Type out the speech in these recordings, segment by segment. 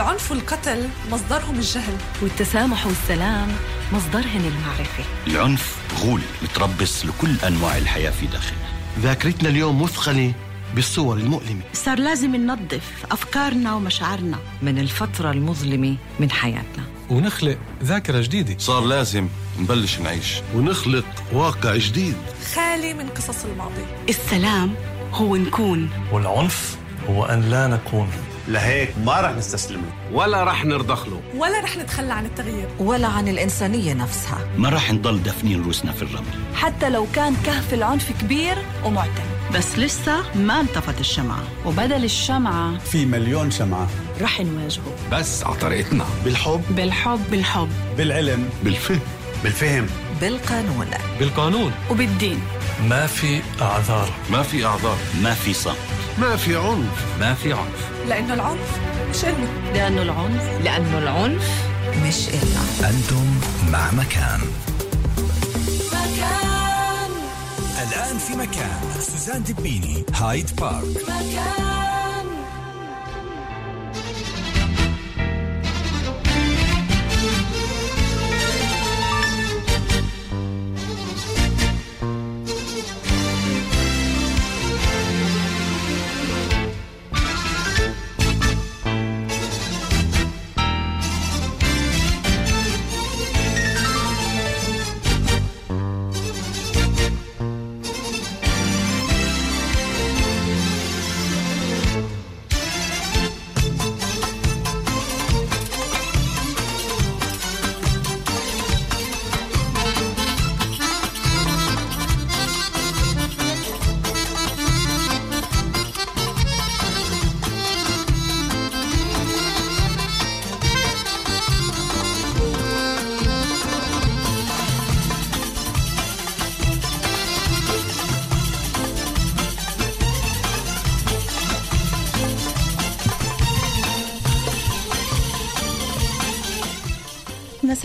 العنف والقتل مصدرهم الجهل. والتسامح والسلام مصدرهن المعرفة. العنف غول متربص لكل أنواع الحياة في داخلنا ذاكرتنا اليوم مثقلة بالصور المؤلمة. صار لازم ننظف أفكارنا ومشاعرنا من الفترة المظلمة من حياتنا. ونخلق ذاكرة جديدة. صار لازم نبلش نعيش. ونخلق واقع جديد. خالي من قصص الماضي. السلام هو نكون. والعنف هو أن لا نكون. لهيك ما رح نستسلم له ولا رح نرضخ له ولا رح نتخلى عن التغيير. ولا عن الإنسانية نفسها. ما راح نضل دفنين روسنا في الرمل. حتى لو كان كهف العنف كبير ومعتم. بس لسه ما انطفت الشمعة. وبدل الشمعة في مليون شمعة. رح نواجهه. بس على طريقتنا. بالحب. بالحب. بالحب. بالعلم. بالفهم. بالفهم. بالقانون. بالقانون. وبالدين. ما في أعذار. ما في أعذار. ما في صمت. ما في عنف. ما في عنف. لأنه العنف مش إلنا. لأنه العنف. لأنه العنف مش إلنا. أنتم مع مكان. مكان. الآن في مكان. سوزان دبيني هايد بارك. مكان.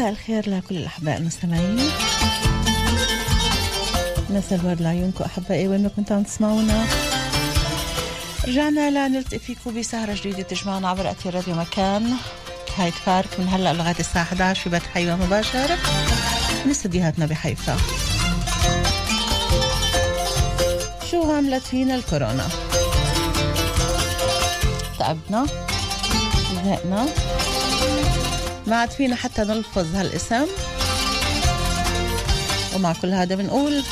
مساء الخير لكل الأحباء المستمعين. مساء الورد لعيونكم أحبائي وين ما كنتم تسمعونا. رجعنا لنلتقي فيكم بسهرة جديدة تجمعنا عبر أثير راديو مكان هايد بارك. من هلأ لغاية الساعة 11 في بث حيوة مباشر. من استديوهاتنا بحيفا. شو عملت فينا الكورونا؟ تعبنا زهقنا. ما عاد فينا حتى نلفظ هالاسم. ومع كل هذا بنقول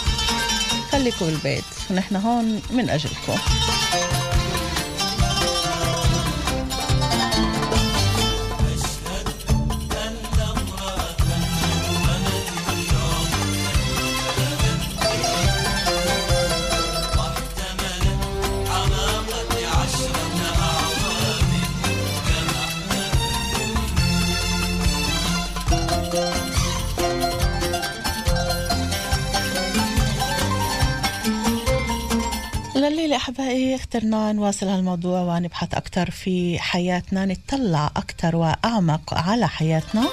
خليكم بالبيت. ونحن هون من أجلكم. اخترنا نواصل هالموضوع ونبحث أكثر في حياتنا نتطلع أكثر وأعمق على حياتنا.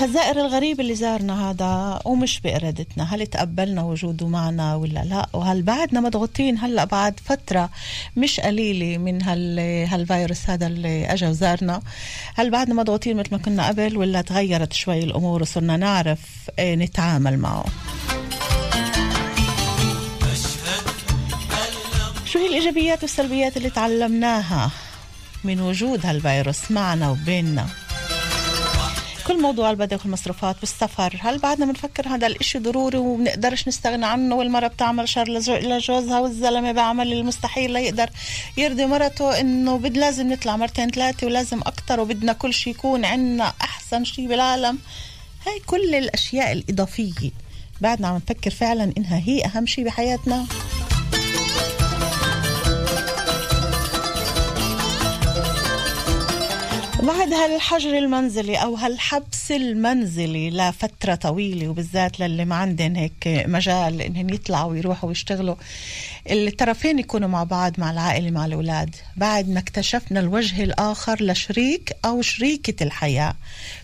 هالزائر الغريب اللي زارنا هذا ومش بإرادتنا هل تقبلنا وجوده معنا ولا لا؟ وهل بعدنا مضغوطين؟ هلأ بعد فترة مش قليلة من هال هالفيروس هذا اللي أجا وزارنا. هل بعدنا مضغوطين مثل ما كنا قبل ولا تغيرت شوي الأمور وصرنا نعرف إيه نتعامل معه؟ الإيجابيات والسلبيات اللي تعلمناها من وجود هالفيروس معنا وبيننا. كل موضوع البدء والمصروفات والسفر هل بعدنا بنفكر هذا الإشي ضروري وبنقدرش نستغنى عنه؟ والمرة بتعمل شر لجوزها والزلمة بيعمل المستحيل ليقدر يرضي مرته إنه بد لازم نطلع مرتين ثلاثة ولازم أكتر وبدنا كل شي يكون عنا أحسن شي بالعالم. هاي كل الأشياء الإضافية بعدنا عم نفكر فعلا إنها هي أهم شي بحياتنا. وبعد هالحجر المنزلي أو هالحبس المنزلي لفترة طويلة وبالذات للي ما عندهم هيك مجال إنهم يطلعوا ويروحوا ويشتغلوا الطرفين يكونوا مع بعض مع العائلة مع الأولاد. بعد ما اكتشفنا الوجه الآخر لشريك أو شريكة الحياة.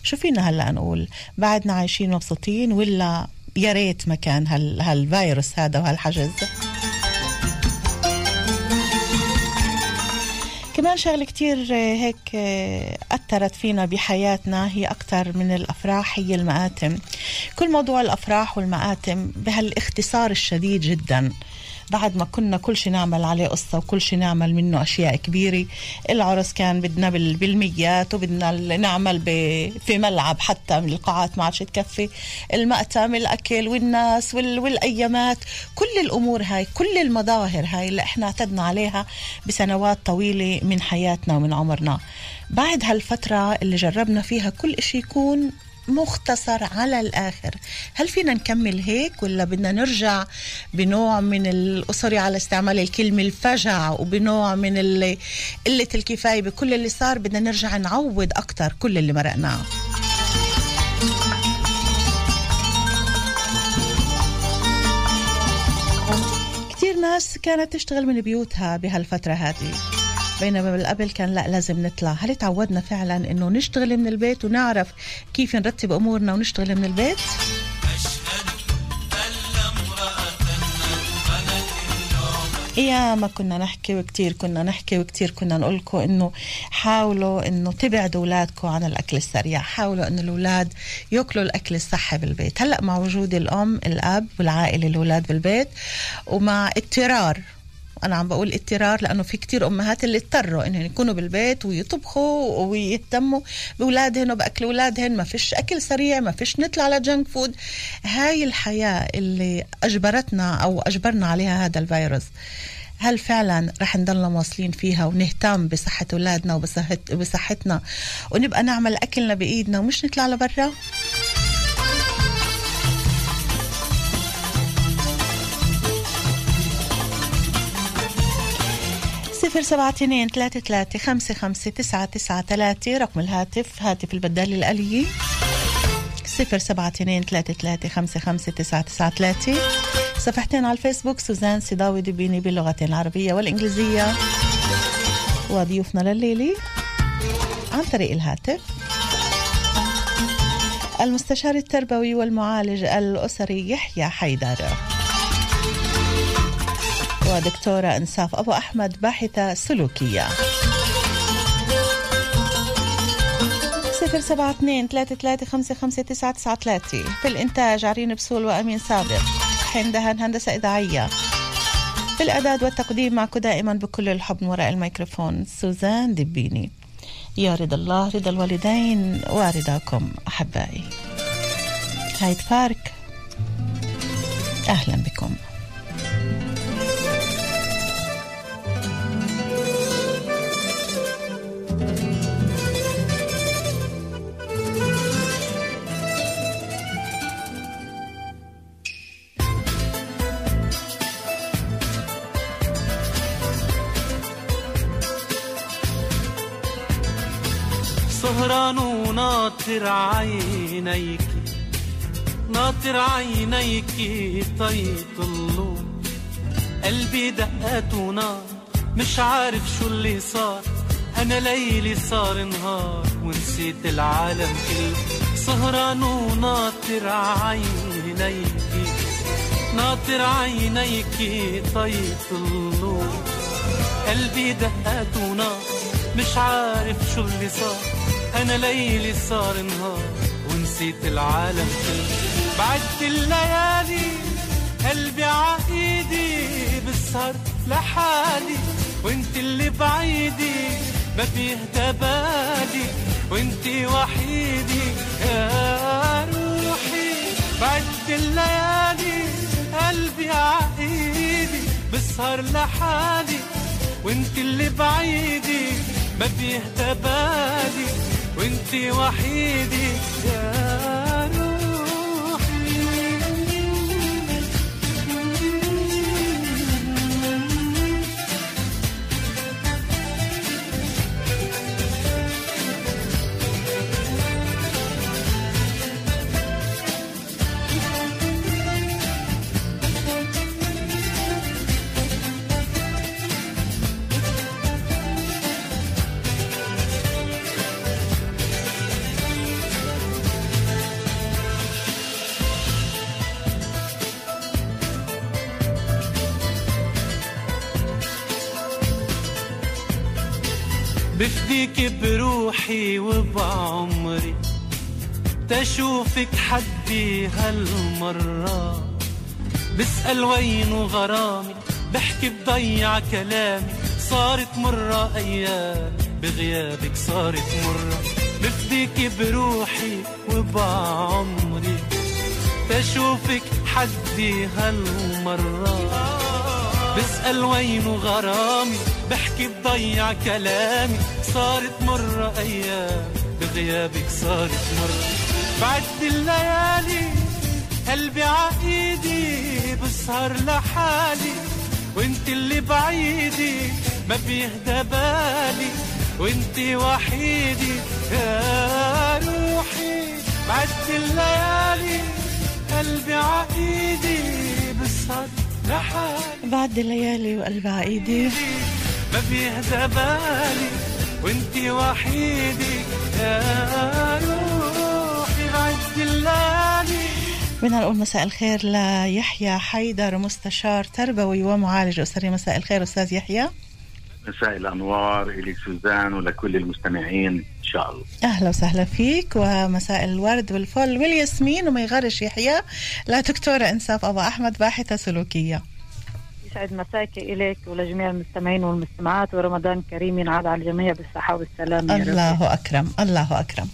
شو فينا هلأ نقول؟ بعدنا عايشين مبسوطين ولا يا ريت ما كان هال هالفيروس هذا وهالحجز؟ كمان شغلة كتير آه، هيك آه، أثرت فينا بحياتنا. هي أكتر من الأفراح هي المآتم. كل موضوع الأفراح والمآتم بهالإختصار الشديد جدا. بعد ما كنا كل شيء نعمل عليه قصة وكل شيء نعمل منه أشياء كبيرة العرس كان بدنا بال- بالميات وبدنا نعمل في ملعب حتى من القاعات ما عادش تكفي المأتم الأكل والناس وال- والأيامات كل الأمور هاي كل المظاهر هاي اللي إحنا اعتدنا عليها بسنوات طويلة من حياتنا ومن عمرنا. بعد هالفترة اللي جربنا فيها كل إشي يكون مختصر على الآخر. هل فينا نكمل هيك ولا بدنا نرجع بنوع من الأسري على استعمال الكلمة الفجع وبنوع من قلة الكفاية؟ بكل اللي صار بدنا نرجع نعوض أكتر كل اللي مرقناه. كتير ناس كانت تشتغل من بيوتها بهالفترة هذه. بينما بالقبل كان لا لازم نطلع. هل تعودنا فعلا إنه نشتغل من البيت ونعرف كيف نرتب أمورنا ونشتغل من البيت؟ يا ما كنا نحكي وكتير كنا نحكي وكتير كنا نقول لكم إنه حاولوا إنه تبعدوا اولادكم عن الأكل السريع حاولوا انه الأولاد يأكلوا الأكل الصحي بالبيت. هلأ مع وجود الأم الأب والعائلة الأولاد بالبيت ومع اضطرار أنا عم بقول اضطرار لأنه في كتير أمهات اللي اضطروا إنهم يكونوا بالبيت ويطبخوا ويهتموا بأولادهن وبأكل أولادهن. ما فيش أكل سريع ما فيش نطلع على جنك فود هاي الحياة اللي أجبرتنا أو أجبرنا عليها هذا الفيروس. هل فعلا رح نضلنا مواصلين فيها ونهتم بصحة أولادنا وبصحت بصحتنا ونبقى نعمل أكلنا بإيدنا ومش نطلع لبرا؟ صفر سبعة اثنين ثلاثة ثلاثة خمسة خمسة تسعة تسعة ثلاثة رقم الهاتف هاتف البدال الآلية صفر سبعة اثنين ثلاثة ثلاثة خمسة خمسة تسعة تسعة ثلاثة. صفحتين على الفيسبوك سوزان سيداوي دبيني باللغتين العربية والإنجليزية. وضيوفنا لليلة عن طريق الهاتف. المستشار التربوي والمعالج الأسري يحيى حيدر. ودكتورة إنصاف أبو أحمد باحثة سلوكية. صفر سبعة اثنين ثلاثة ثلاثة خمسة خمسة تسعة تسعة ثلاثة. في الإنتاج عرين بسول وأمين سابق حين دهن هندسة إذاعية. في الإعداد والتقديم معكم دائما بكل الحب وراء الميكروفون سوزان دبيني. يا رضا الله رضا الوالدين ورضاكم أحبائي. هايد بارك أهلا بكم. سهران وناطر عينيك ناطر عينيك طيطلوا قلبي دقات ونار مش عارف شو اللي صار. أنا ليلي صار نهار ونسيت العالم كله. سهران وناطر عينيك ناطر عينيك طيطلوا قلبي دقات ونار مش عارف شو اللي صار. أنا ليلي صار نهار ونسيت العالم كله. بعدت الليالي قلبي عايدي بسهر لحالي. وإنت اللي بعيدي ما بيهدى بالي وإنت وحيدي يا روحي. بعدت الليالي قلبي عايدي بسهر لحالي. وإنت اللي بعيدي ما بيهدى بالي وانت وحيدي بفديك بروحي وبعمري تشوفك حدي هالمرة. بسأل وينه غرامي؟ بحكي بضيع كلامي. صارت مرة أيام بغيابك صارت مرة. بفديك بروحي وبعمري تشوفك حدي هالمرة. بسأل وينه غرامي؟ بحكي بضيع كلامي. صارت مرة أيام بغيابك صارت مرة. بعد الليالي قلبي عايدي بسهر لحالي. وانت اللي بعيدي ما بيهدى بالي. وانت وحيدي يا روحي. بعد الليالي قلبي عايدي بسهر لحالي. بعد الليالي وقلبي عايدي ما بيهدى بالي وانت وحيدي يا روحي بعد الليالي بدنا نقول مساء الخير ليحيى حيدر مستشار تربوي ومعالج أسري. مساء الخير أستاذ يحيى. مساء الأنوار إلي سوزان ولكل المستمعين إن شاء الله. أهلا وسهلا فيك ومساء الورد والفل والياسمين وما يغرش يحيى لدكتورة إنساف أبو أحمد باحثة سلوكية. يسعد مساك إليك ولجميع المستمعين والمستمعات ورمضان كريم ينعاد على الجميع بالصحة والسلام يا رب. الله أكرم الله أكرم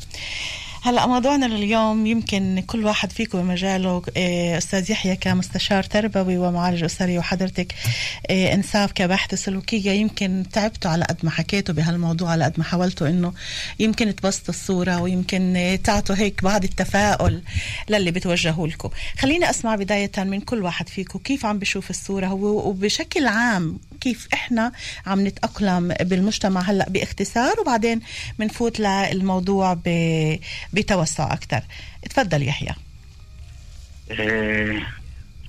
هلا موضوعنا لليوم يمكن كل واحد فيكم بمجاله إيه، أستاذ يحيى كمستشار تربوي ومعالج أسري وحضرتك إيه، انساف كباحثه سلوكية. يمكن تعبتوا على قد ما حكيتوا بهالموضوع على قد ما حاولتوا إنه يمكن تبسطوا الصورة ويمكن تعطوا هيك بعض التفاؤل للي بتوجهوا لكم. خليني أسمع بداية من كل واحد فيكم كيف عم بشوف الصورة؟ هو وبشكل عام كيف إحنا عم نتأقلم بالمجتمع هلأ باختصار وبعدين بنفوت للموضوع بتوسع أكثر تفضل يحيى. إيه،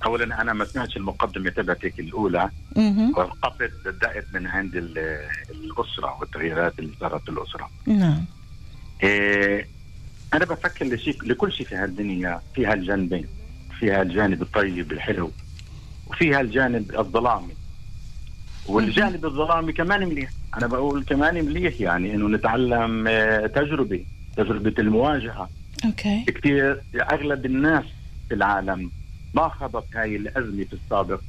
اولا أنا ما سمعتش المقدمة تبعتك الأولى. وقفت بدأت من عند ال- الأسرة والتغييرات اللي صارت الاسره نعم. إيه، أنا بفكر لشيء لكل شيء في هالدنيا فيها الجانبين فيها الجانب الطيب الحلو وفيها الجانب الظلامي والجانب الظلامي كمان مليح. أنا بقول كمان مليح يعني إنه نتعلم آه، تجربة تجربة المواجهة. أوكي. كثير أغلب الناس في العالم ما خضت هاي الأزمة في السابق.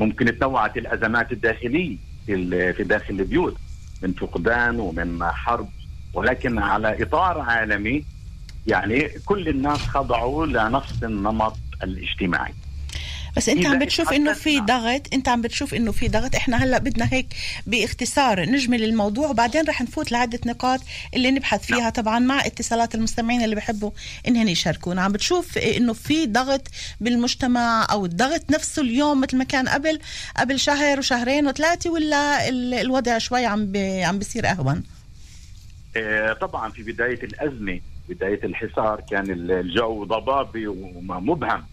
ممكن تنوعت الأزمات الداخلية في داخل البيوت من فقدان ومن حرب. ولكن على إطار عالمي يعني كل الناس خضعوا لنفس النمط الاجتماعي. بس انت عم بتشوف إنه في ضغط انت عم بتشوف إنه في ضغط. إحنا هلأ بدنا هيك باختصار نجمل الموضوع وبعدين رح نفوت لعدة نقاط اللي نبحث فيها طبعا مع اتصالات المستمعين اللي بحبوا انهم يشاركونا. عم بتشوف إنه في ضغط بالمجتمع أو الضغط نفسه اليوم مثل ما كان قبل قبل شهر وشهرين وثلاثة ولا ال- الوضع شوي عم بي عم بيصير أهون؟ آه، طبعا في بداية الأزمة بداية الحصار كان ال- الجو ضبابي ومبهم.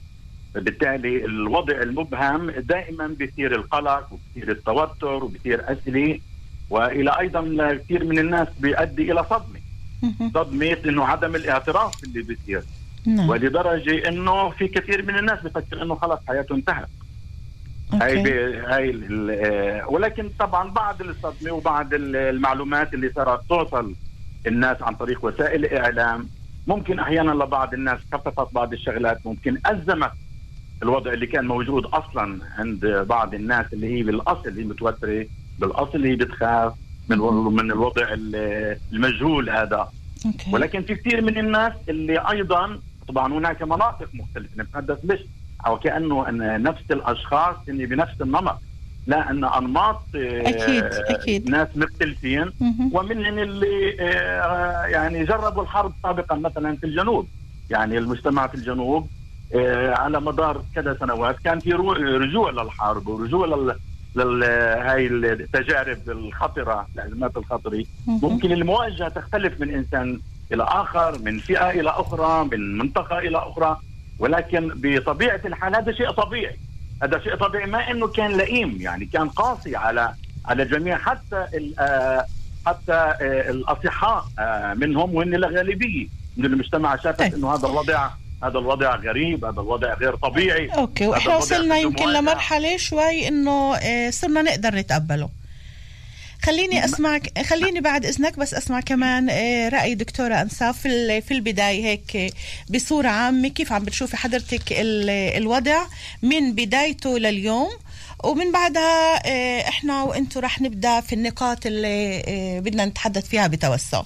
بالتالي الوضع المبهم دائما بيثير القلق وبيثير التوتر وبيثير اسئله وإلى أيضا كثير من الناس بيؤدي إلى صدمة. صدمة إنه عدم الاعتراف اللي بيصير. نعم. ولدرجة إنه في كثير من الناس بفكر إنه خلص حياته انتهت. هاي هاي آه، ولكن طبعا بعد الصدمة وبعد ال- المعلومات اللي صارت توصل الناس عن طريق وسائل الإعلام ممكن أحيانا لبعض الناس خففت بعض الشغلات ممكن أزمت الوضع اللي كان موجود أصلا عند بعض الناس اللي هي بالأصل هي متوترة بالأصل هي بتخاف من من الوضع ال- المجهول هذا أوكي. ولكن في كثير من الناس اللي أيضا طبعا هناك مناطق مختلفة نتحدث مش أو كأنه أن نفس الأشخاص اللي بنفس النمط لا أن أنماط آه، أكيد، أكيد. ناس مختلفين. ومنهم اللي آه، يعني جربوا الحرب سابقا مثلا في الجنوب يعني المجتمع في الجنوب على مدار كذا سنوات كان في رجوع للحرب ورجوع لل هاي التجارب الخطرة الازمات الخطرة. مهم. ممكن المواجهة تختلف من إنسان إلى آخر من فئة إلى أخرى من منطقة إلى أخرى. ولكن بطبيعة الحال هذا شيء طبيعي. هذا شيء طبيعي ما إنه كان لئيم يعني كان قاسي على على الجميع حتى ال- آه، حتى آه، الأصحاء آه، منهم وهن الغالبيه من المجتمع. شافت إنه هذا الوضع هذا الوضع غريب هذا الوضع غير طبيعي. أوكي وإحنا وصلنا يمكن. لمرحلة شوي إنه آه، صرنا نقدر نتقبله. خليني اسمعك خليني بعد إذنك بس أسمع كمان آه، رأي دكتورة انساف في في البداية هيك بصورة عامة كيف عم بتشوفي حضرتك ال- الوضع من بدايته لليوم؟ ومن بعدها آه، إحنا وأنتم رح نبدأ في النقاط اللي بدنا نتحدث فيها بتوسع.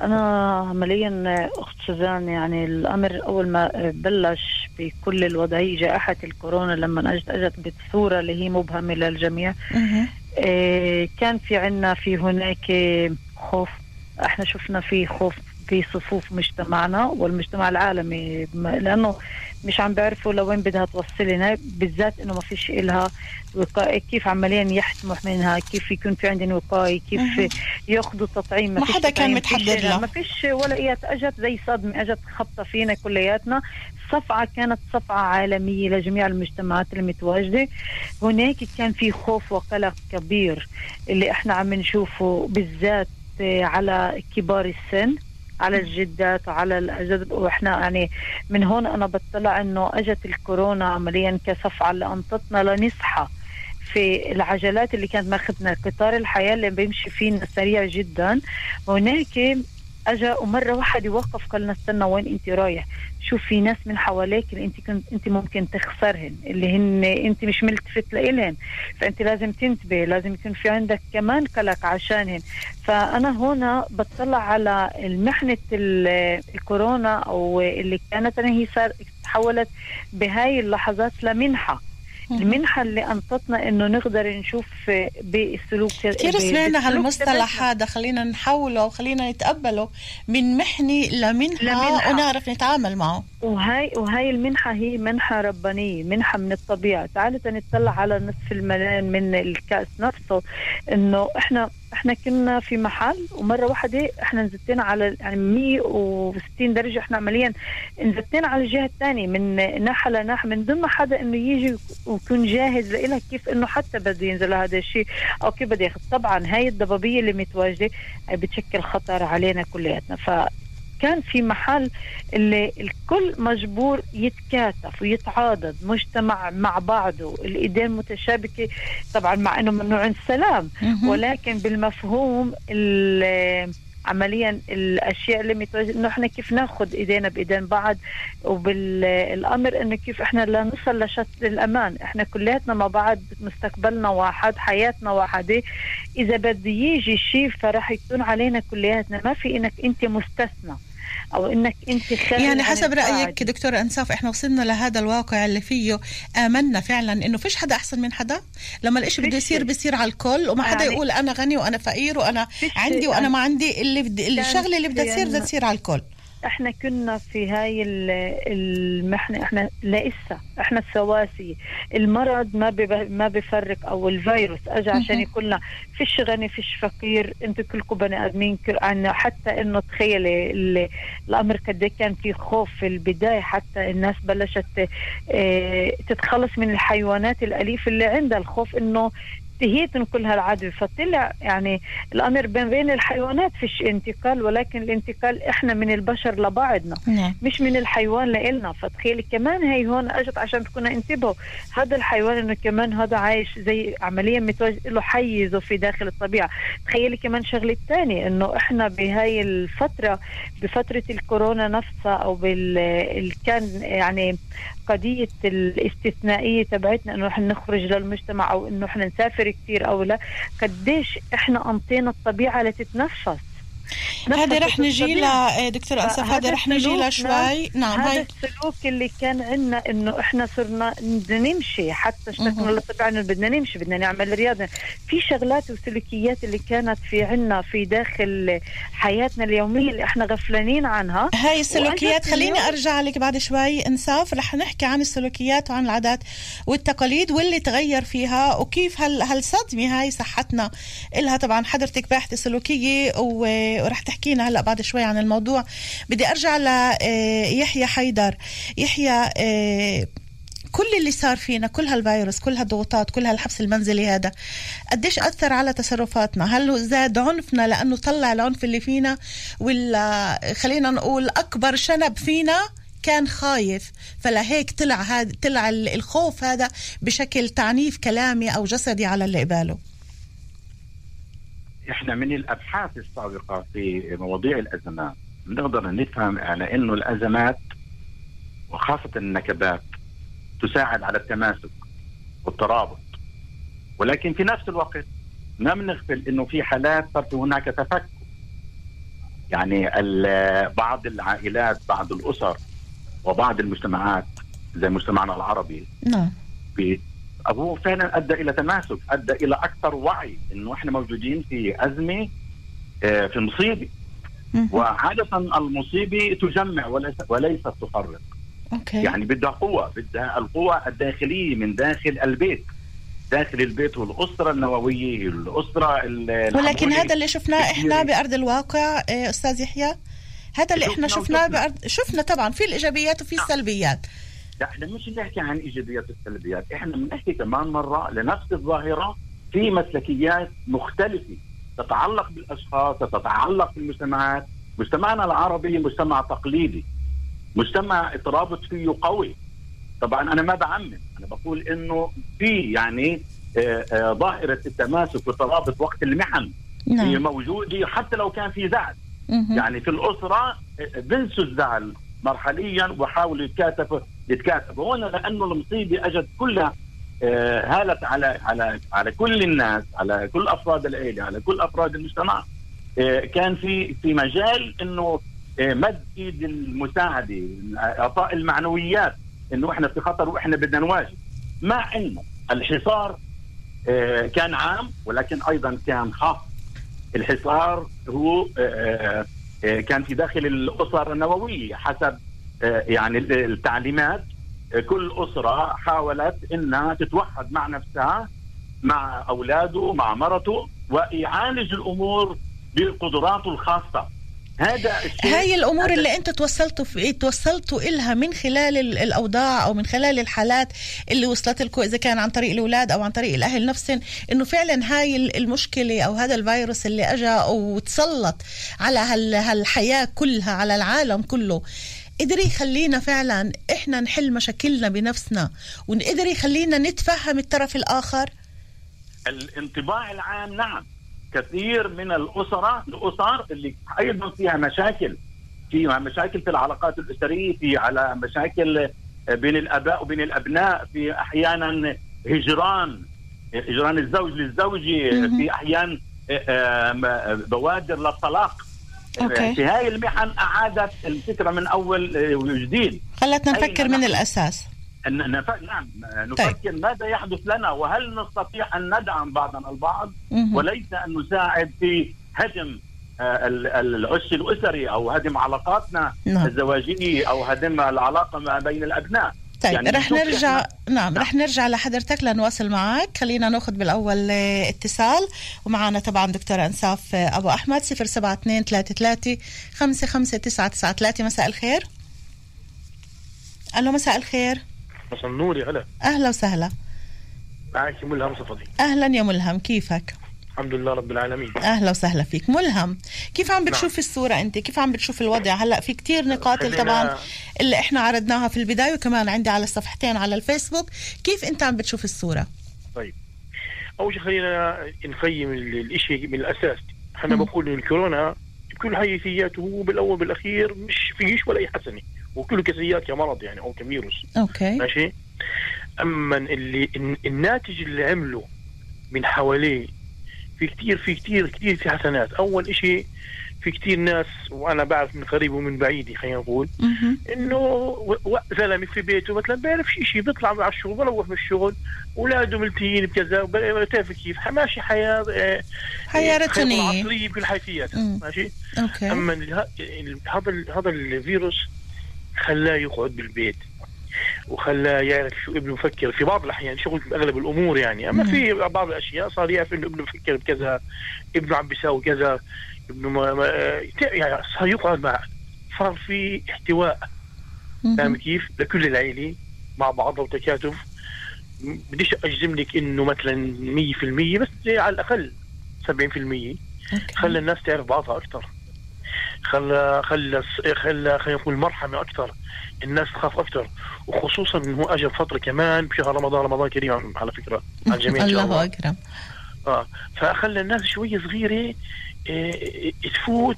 أنا عمليا أخت سوزان يعني الأمر أول ما بلش بكل الوضعية جائحة الكورونا لما أجت أجت بصورة اللي هي مبهمة للجميع. إيه، كان في عنا في هناك خوف. إحنا شفنا في خوف. في صفوف مجتمعنا والمجتمع العالمي لأنه مش عم بيعرفوا لوين بدها توصلنا بالذات إنه ما فيش إلها وقاية كيف عمليا يحتموا منها كيف يكون في عندنا وقاية كيف. ياخذوا تطعيم؟ ما فيش حدا كان فيش- له. ما فيش ولا ايات أجت زي صدمة. أجت خبطة فينا كلياتنا. صفعة كانت صفعة عالمية لجميع المجتمعات المتواجدة. هناك كان في خوف وقلق كبير اللي إحنا عم نشوفه بالذات آه، على كبار السن. على الجدات وعلى الأجداد. وإحنا يعني من هون أنا بطلع إنه إجت الكورونا عمليا كصفعه اللي أنطتنا لنصحى في العجلات اللي كانت ماخذنا قطار الحياة اللي بيمشي فينا سريع جدا. هناك اجى ومره واحدة وقف قال استنى وين أنت رايح؟ شوف في ناس من حواليك اللي أنت كنت أنت ممكن تخسرهن اللي هن أنت مش ملتفت لإلهن فأنت لازم تنتبه لازم يكون في عندك كمان قلق عشانهن. فأنا هنا بطلع على المحنة ال- الكورونا أو اللي كانت هي صار تحولت بهاي اللحظات لمنحة. المنحة اللي أنطتنا إنه نقدر نشوف بالسلوك كثير سمعنا هالمصطلح. هذا خلينا نحوله وخلينا نتقبله من محنة لمنحة, لمنحة. ونعرف نتعامل معه وهاي وهاي المنحة هي منحة ربانية منحة من الطبيعة. تعالوا نطلع على نصف الملان من الكأس نفسه. إنه إحنا إحنا كنا في محل ومرة واحدة إحنا نزلتنا على يعني 160 درجة إحنا عمليا. نزلتنا على الجهة الثانية من ناحية لناحية من ما حدا إنه يجي ويكون جاهز لإلها كيف إنه حتى بده ينزل هذا الشيء. أو كيف بده ياخذ. طبعا هاي الضبابية اللي متواجدة بتشكل خطر علينا كلياتنا. ف كان في محل اللي الكل مجبور يتكاتف ويتعاضد مجتمع مع بعضه الإيدين متشابكة طبعا مع إنه ممنوع السلام. ولكن بالمفهوم ال- عمليا الأشياء اللي متواجد إنه إحنا كيف ناخذ إيدينا بإيدين بعض وبالأمر إنه كيف إحنا لا نصل لشط الأمان. إحنا كلياتنا مع بعض مستقبلنا واحد حياتنا واحدة. إذا بده يجي شيء فراح يكون علينا كلياتنا. ما في إنك أنت مستثنى. أو إنك أنت يعني عن حسب القاعدة. رأيك دكتورة أنساف إحنا وصلنا لهذا الواقع اللي فيه آمنا فعلا إنه فيش حدا أحسن من حدا لما الإشي بده يصير. بيصير على الكل وما حدا يعني- يقول أنا غني وأنا فقير وأنا فيش عندي يعني ما عندي اللي بدي كان الشغلة اللي بدها تصير بدها عنا- تصير على الكل إحنا كنا في هاي ال- المحنه إحنا لسه إحنا سواسي المرض ما ما بفرق أو الفيروس. أجى عشان مهم. يقول لنا فيش غني فيش فقير أنتوا كلكم بني آدمين. حتى إنه تخيلي ال- الامر قد كان في خوف في البداية حتى الناس بلشت آه، تتخلص من الحيوانات الأليفة اللي عندها. الخوف إنه تهيتن كل هالعدوى. فطلع يعني الأمر بين بين الحيوانات فيش انتقال ولكن الانتقال إحنا من البشر لبعضنا نعم. مش من الحيوان لإلنا. فتخيلي كمان هي هون أجت عشان تكون انتبهوا هذا الحيوان إنه كمان هذا عايش زي عمليا متواجد له حيزه في داخل الطبيعة. تخيلي كمان شغلة ثانية إنه إحنا بهاي الفترة بفترة الكورونا نفسها أو بال ال- كان يعني قضية الاستثنائية تبعتنا إنه إحنا نخرج للمجتمع أو إنه إحنا نسافر كثير أو لا قديش إحنا أنطينا الطبيعة لتتنفس. هذه رح نجي الطبيعة. لها دكتورة أنساف هذه هذا رح نجي لها شوي. نعم. هذا هاي. السلوك اللي كان عندنا إنه إحنا صرنا بدنا نمشي. حتى اشتقنا انه بدنا نمشي بدنا نعمل رياضة. في شغلات وسلوكيات اللي كانت في عنا في داخل حياتنا اليومية اللي إحنا غفلانين عنها. هاي السلوكيات خليني أرجع لك بعد شوي انساف رح نحكي عن السلوكيات وعن العادات والتقاليد واللي تغير فيها وكيف هال هالصدمه هاي صحتنا إلها. طبعا حضرتك باحثة سلوكية و- ورح تحكينا هلا بعد شوي عن الموضوع. بدي أرجع ليحيى حيدر. يحيى آه، كل اللي صار فينا كل هالفيروس كل هالضغوطات كل هالحبس المنزلي هذا قديش أثر على تصرفاتنا؟ هل زاد عنفنا لأنه طلع العنف اللي فينا؟ ولا خلينا نقول أكبر شنب فينا كان خايف؟ فلهيك طلع هذا طلع ال- الخوف هذا بشكل تعنيف كلامي أو جسدي على اللي قباله. إحنا من الأبحاث السابقة في مواضيع الأزمات بنقدر نفهم على إنه الأزمات وخاصة النكبات تساعد على التماسك والترابط. ولكن في نفس الوقت ما بنغفل إنه في حالات صار هناك تفكك يعني بعض العائلات بعض الأسر وبعض المجتمعات زي مجتمعنا العربي نعم. هو فعلا أدى إلى تماسك أدى إلى أكثر وعي إنه إحنا موجودين في أزمة آه، في مصيبة. وعادة المصيبة تجمع وليس وليست تفرق. أوكي. يعني بدها قوة بدها القوة الداخلية من داخل البيت. داخل البيت والأسرة النووية الأسرة ولكن هذا اللي شفناه إحنا بأرض الواقع إيه، أستاذ يحيى. هذا اللي إحنا شفناه بأرض شفنا طبعا في الإيجابيات وفي السلبيات. لا إحنا مش نحكي عن إيجابيات والسلبيات إحنا بنحكي كمان مرة لنفس الظاهرة في مسلكيات مختلفة تتعلق بالأشخاص تتعلق بالمجتمعات. مجتمعنا العربي مجتمع تقليدي مجتمع الترابط فيه قوي. طبعا أنا ما بعمم أنا بقول إنه في يعني آه، آه، ظاهرة التماسك والترابط وقت المحن نعم. هي موجودة حتى لو كان في زعل. يعني في الأسرة آه، بنسوا الزعل مرحليا وحاولوا يتكاتفوا. يتكاتفوا هنا لأنه المصيبة أجت كلها هالت على على على كل الناس على كل أفراد العيلة على كل أفراد المجتمع. كان في في مجال إنه مد إيد المساعدة إعطاء المعنويات إنه إحنا في خطر وإحنا بدنا نواجه. مع انه الحصار آه، كان عام ولكن أيضا كان خاص. الحصار هو آه، آه، كان في داخل الاسر النووية حسب يعني التعليمات كل أسرة حاولت إنها تتوحد مع نفسها مع أولاده مع مرته ويعالج الأمور بقدراته الخاصة. هذا الشيء هاي الأمور هذا اللي أنت توصلتوا في توصلتوا إلها من خلال الأوضاع أو من خلال الحالات اللي وصلت لكم إذا كان عن طريق الأولاد أو عن طريق الأهل نفسهم إنه فعلا هاي المشكلة أو هذا الفيروس اللي اجى وتسلط على هالحياة كلها على العالم كله. قدر يخلينا فعلا إحنا نحل مشاكلنا بنفسنا وقدر يخلينا نتفهم الطرف الآخر. الانطباع العام نعم. كثير من الأسرة الأسر اللي أيضا فيها مشاكل فيها مشاكل في العلاقات الأسرية في على مشاكل بين الأباء وبين الأبناء في أحيانا هجران هجران الزوج للزوجة في أحيان بوادر للطلاق. أوكي. في هاي المحن أعادت الفكرة من أول وجديد خلتنا نفكر من الأساس نعم نفكر طيب. ماذا يحدث لنا وهل نستطيع أن ندعم بعضنا البعض مم. وليس أن نساعد في هدم آه، العش الأسري أو هدم علاقاتنا نعم. الزواجية أو هدم العلاقة ما بين الأبناء طيب يعني رح نرجع نعم, نعم رح نرجع لحضرتك لنواصل معك. خلينا ناخذ بالأول آه، اتصال. ومعنا طبعا دكتور انساف آه، أبو أحمد 072 33 55993 مساء الخير. ألو مساء الخير. مساء النور يا هلا. أهلا وسهلا. معك ملهم صفدي أهلا يا ملهم كيفك؟ الحمد لله رب العالمين. أهلا وسهلا فيك. ملهم. كيف عم بتشوف نعم. الصورة أنت؟ كيف عم بتشوف الوضع؟ هلا في كتير نقاط اللي طبعا اللي إحنا عرضناها في البداية وكمان عندي على الصفحتين على الفيسبوك. كيف أنت عم بتشوف الصورة؟ طيب. أول شيء خلينا نقيم الشيء من الأساس. إحنا بقول إن الكورونا بكل حيثياته بالأول بالاخير مش فيش ولا أي حسنة. وكله كسيات كمرض يعني أو كفيروس. أوكي. ماشي؟ أما اللي الناتج اللي عمله من حواليه في كثير في كثير كثير في حسنات. أول شيء في كثير ناس وأنا بعرف من قريب ومن بعيد خلينا نقول إنه زلمة في بيته مثلا بيعرفش شيء بيطلع على الشغل بروح من الشغل اولاده ملتهين بكذا بتعرف كيف؟ ماشي حياة آه، حياة روتينية. عصرية بكل حيثياتها ماشي؟ أوكي. أما هذا هذا الفيروس خلاه يقعد بالبيت. وخلاه يعرف شو ابنه بفكر في بعض الأحيان شغل أغلب الأمور يعني. أما في بعض الأشياء صار يعرف إنه ابنه بفكر بكذا ابنه عم بيساوي كذا ابنه ما, ما يعني صار يقعد مع صار في احتواء. فاهم كيف؟ لكل العيلة مع بعضها وتكاتف بديش أجزم لك إنه مثلا 100% بس على الأقل 70% خلى الناس تعرف بعضها أكثر خلى خلى خلى خلينا نقول مرحمة أكثر الناس تخاف أكثر وخصوصا إنه اجى فترة كمان بشهر رمضان رمضان كريم على فكرة على الجميع الله أكرم. آه فخلى الناس شوية صغيرة آه تفوت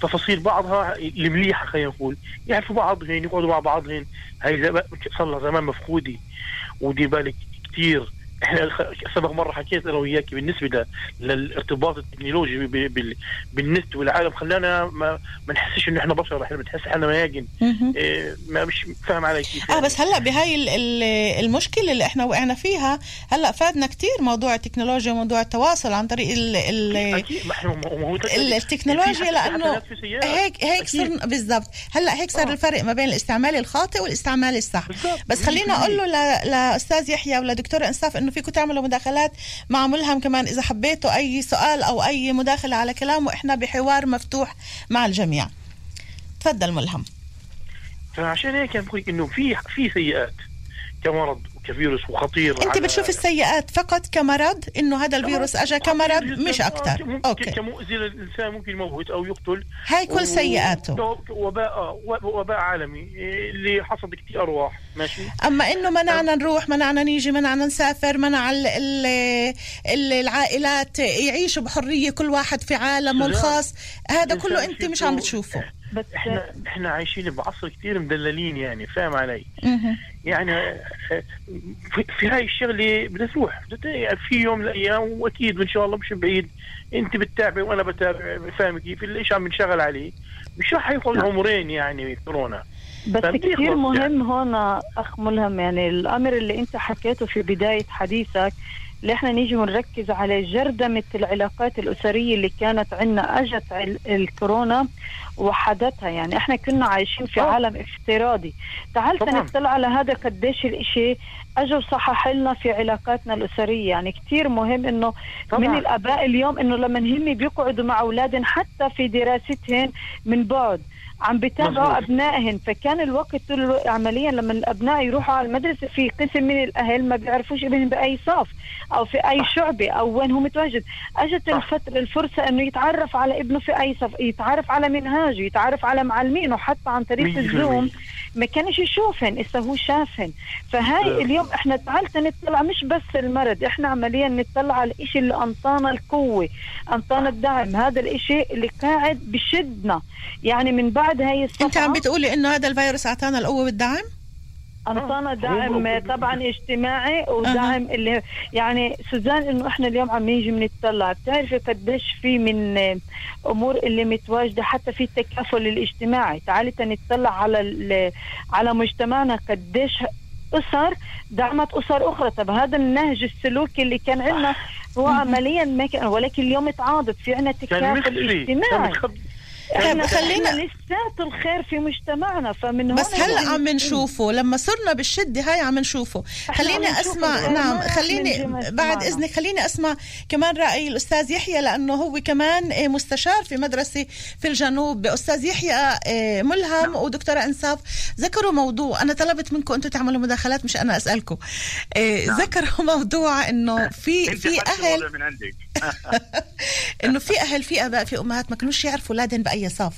تفاصيل بعضها المليحة خلينا نقول. يعرفوا بعضهن يقعدوا مع بعضهن. هاي صار لها زمان مفقودة ودي بالك كثير إحنا سبق مرة حكيت أنا وياك بالنسبة للارتباط التكنولوجي بالنت والعالم. خلانا ما, ما نحسش إنه إحنا بشر إحنا بنحس حالنا مياجن. إيه ما مش فاهم علي كيف آه بس هلأ بهاي ال- ال- المشكلة اللي إحنا وقعنا فيها هلأ فادنا كتير موضوع التكنولوجيا وموضوع التواصل عن طريق ال ال إحنا التكنولوجيا لأنه هيك هيك. صرنا بالضبط. هلأ هيك صار الفرق ما بين الاستعمال الخاطئ والاستعمال الصح. بس خلينا أقول له لأستاذ يحيى ولدكتور إنصاف إنه فيكم تعملوا مداخلات مع ملهم كمان إذا حبيتوا أي سؤال أو أي مداخلة على كلامه إحنا بحوار مفتوح مع الجميع. تفضل ملهم. فعشان هيك بقول إنه في في سيئات كمرض وكفيروس وخطير أنت بتشوف السيئات فقط كمرض؟ إنه هذا الفيروس اجى كمرض؟ مش أكثر. ممكن أوكي. كمؤذي للإنسان ممكن يموت أو يقتل. هاي كل و- سيئاته. وباء وباء عالمي اللي حصد كثير أرواح ماشي؟ أما إنه منعنا نروح منعنا نيجي منعنا نسافر منع ال ال ال العائلات يعيشوا بحرية كل واحد في عالمه. الخاص. هذا كله أنت مش عم بتشوفه. بس إحنا إحنا عايشين بعصر كثير مدللين يعني فاهم علي؟ مهم. يعني آه، في, في هاي الشغلة بدها تروح. يعني في يوم من الأيام وأكيد وان شاء الله مش بعيد. أنت بتتابع وأنا بتابع فاهم كيف؟ اللي عم بنشغل عليه. مش راح ياخذ عمرين يعني كورونا. بس كثير يخلص يعني. مهم هون أخ ملهم يعني الأمر اللي أنت حكيته في بداية حديثك اللي إحنا نيجي ونركز على جردمة العلاقات الأسرية اللي كانت عندنا أجت ال- الكورونا وحدتها يعني إحنا كنا عايشين في طبعاً. عالم افتراضي تعال. نطلع على هذا قديش الإشي اجى وصحح لنا في علاقاتنا الأسرية يعني كثير مهم إنه طبعاً. من الآباء اليوم إنه لما هم بيقعدوا مع أولادهم حتى في دراستهم من بعد عم بيتابعوا مظبوط. ابنائهم فكان الوقت طول الوقت عمليا لما الأبناء يروحوا على المدرسة في قسم من الأهل ما بيعرفوش إبنهم بأي صف أو في أي شعبة أو وين هو متواجد. أجت الفترة الفرصة إنه يتعرف على ابنه في أي صف يتعرف على منهاجه يتعرف على معلمينه حتى عن طريق الزوم. ما كانش يشوفن اسا هو شافن فهاي آه. اليوم إحنا تعالت نطلع مش بس المرض إحنا عمليا نطلع على الإشي اللي أنطانا القوة أنطانا الدعم. هذا الإشي اللي قاعد بشدنا. يعني من بعد هاي الصفحه انت عم بتقولي إنه هذا الفيروس أعطانا القوة والدعم؟ انطانا دعم طبعا اجتماعي ودعم اللي يعني سوزان إنه إحنا اليوم عم نيجي بنطلع بتعرفي قديش في من أمور اللي متواجدة حتى في التكافل الاجتماعي. تعالي تنطلع على ال- على مجتمعنا قديش أسر دعمت أسر أخرى. طب هذا النهج السلوكي اللي كان عندنا هو عمليا ما كان ولكن اليوم تعاضد. في عندنا كان تكافل اجتماعي. خلينا- خلينا لسات الخير في مجتمعنا فمن بس هلا عم نشوفه لما صرنا بالشده هاي عم نشوفه. خليني أسمع نعم خليني بعد. إذنك خليني أسمع كمان رأي الأستاذ يحيى لأنه هو كمان آه، مستشار في مدرسة في الجنوب. أستاذ يحيى آه، ملهم ودكتورة إنصاف ذكروا موضوع أنا طلبت منكم أنتم تعملوا مداخلات مش أنا أسألكم. آه، ذكروا موضوع إنه في في أهل إنه في أهل في آباء في أمهات ما كانوش يعرفوا أولادهم بأي صف.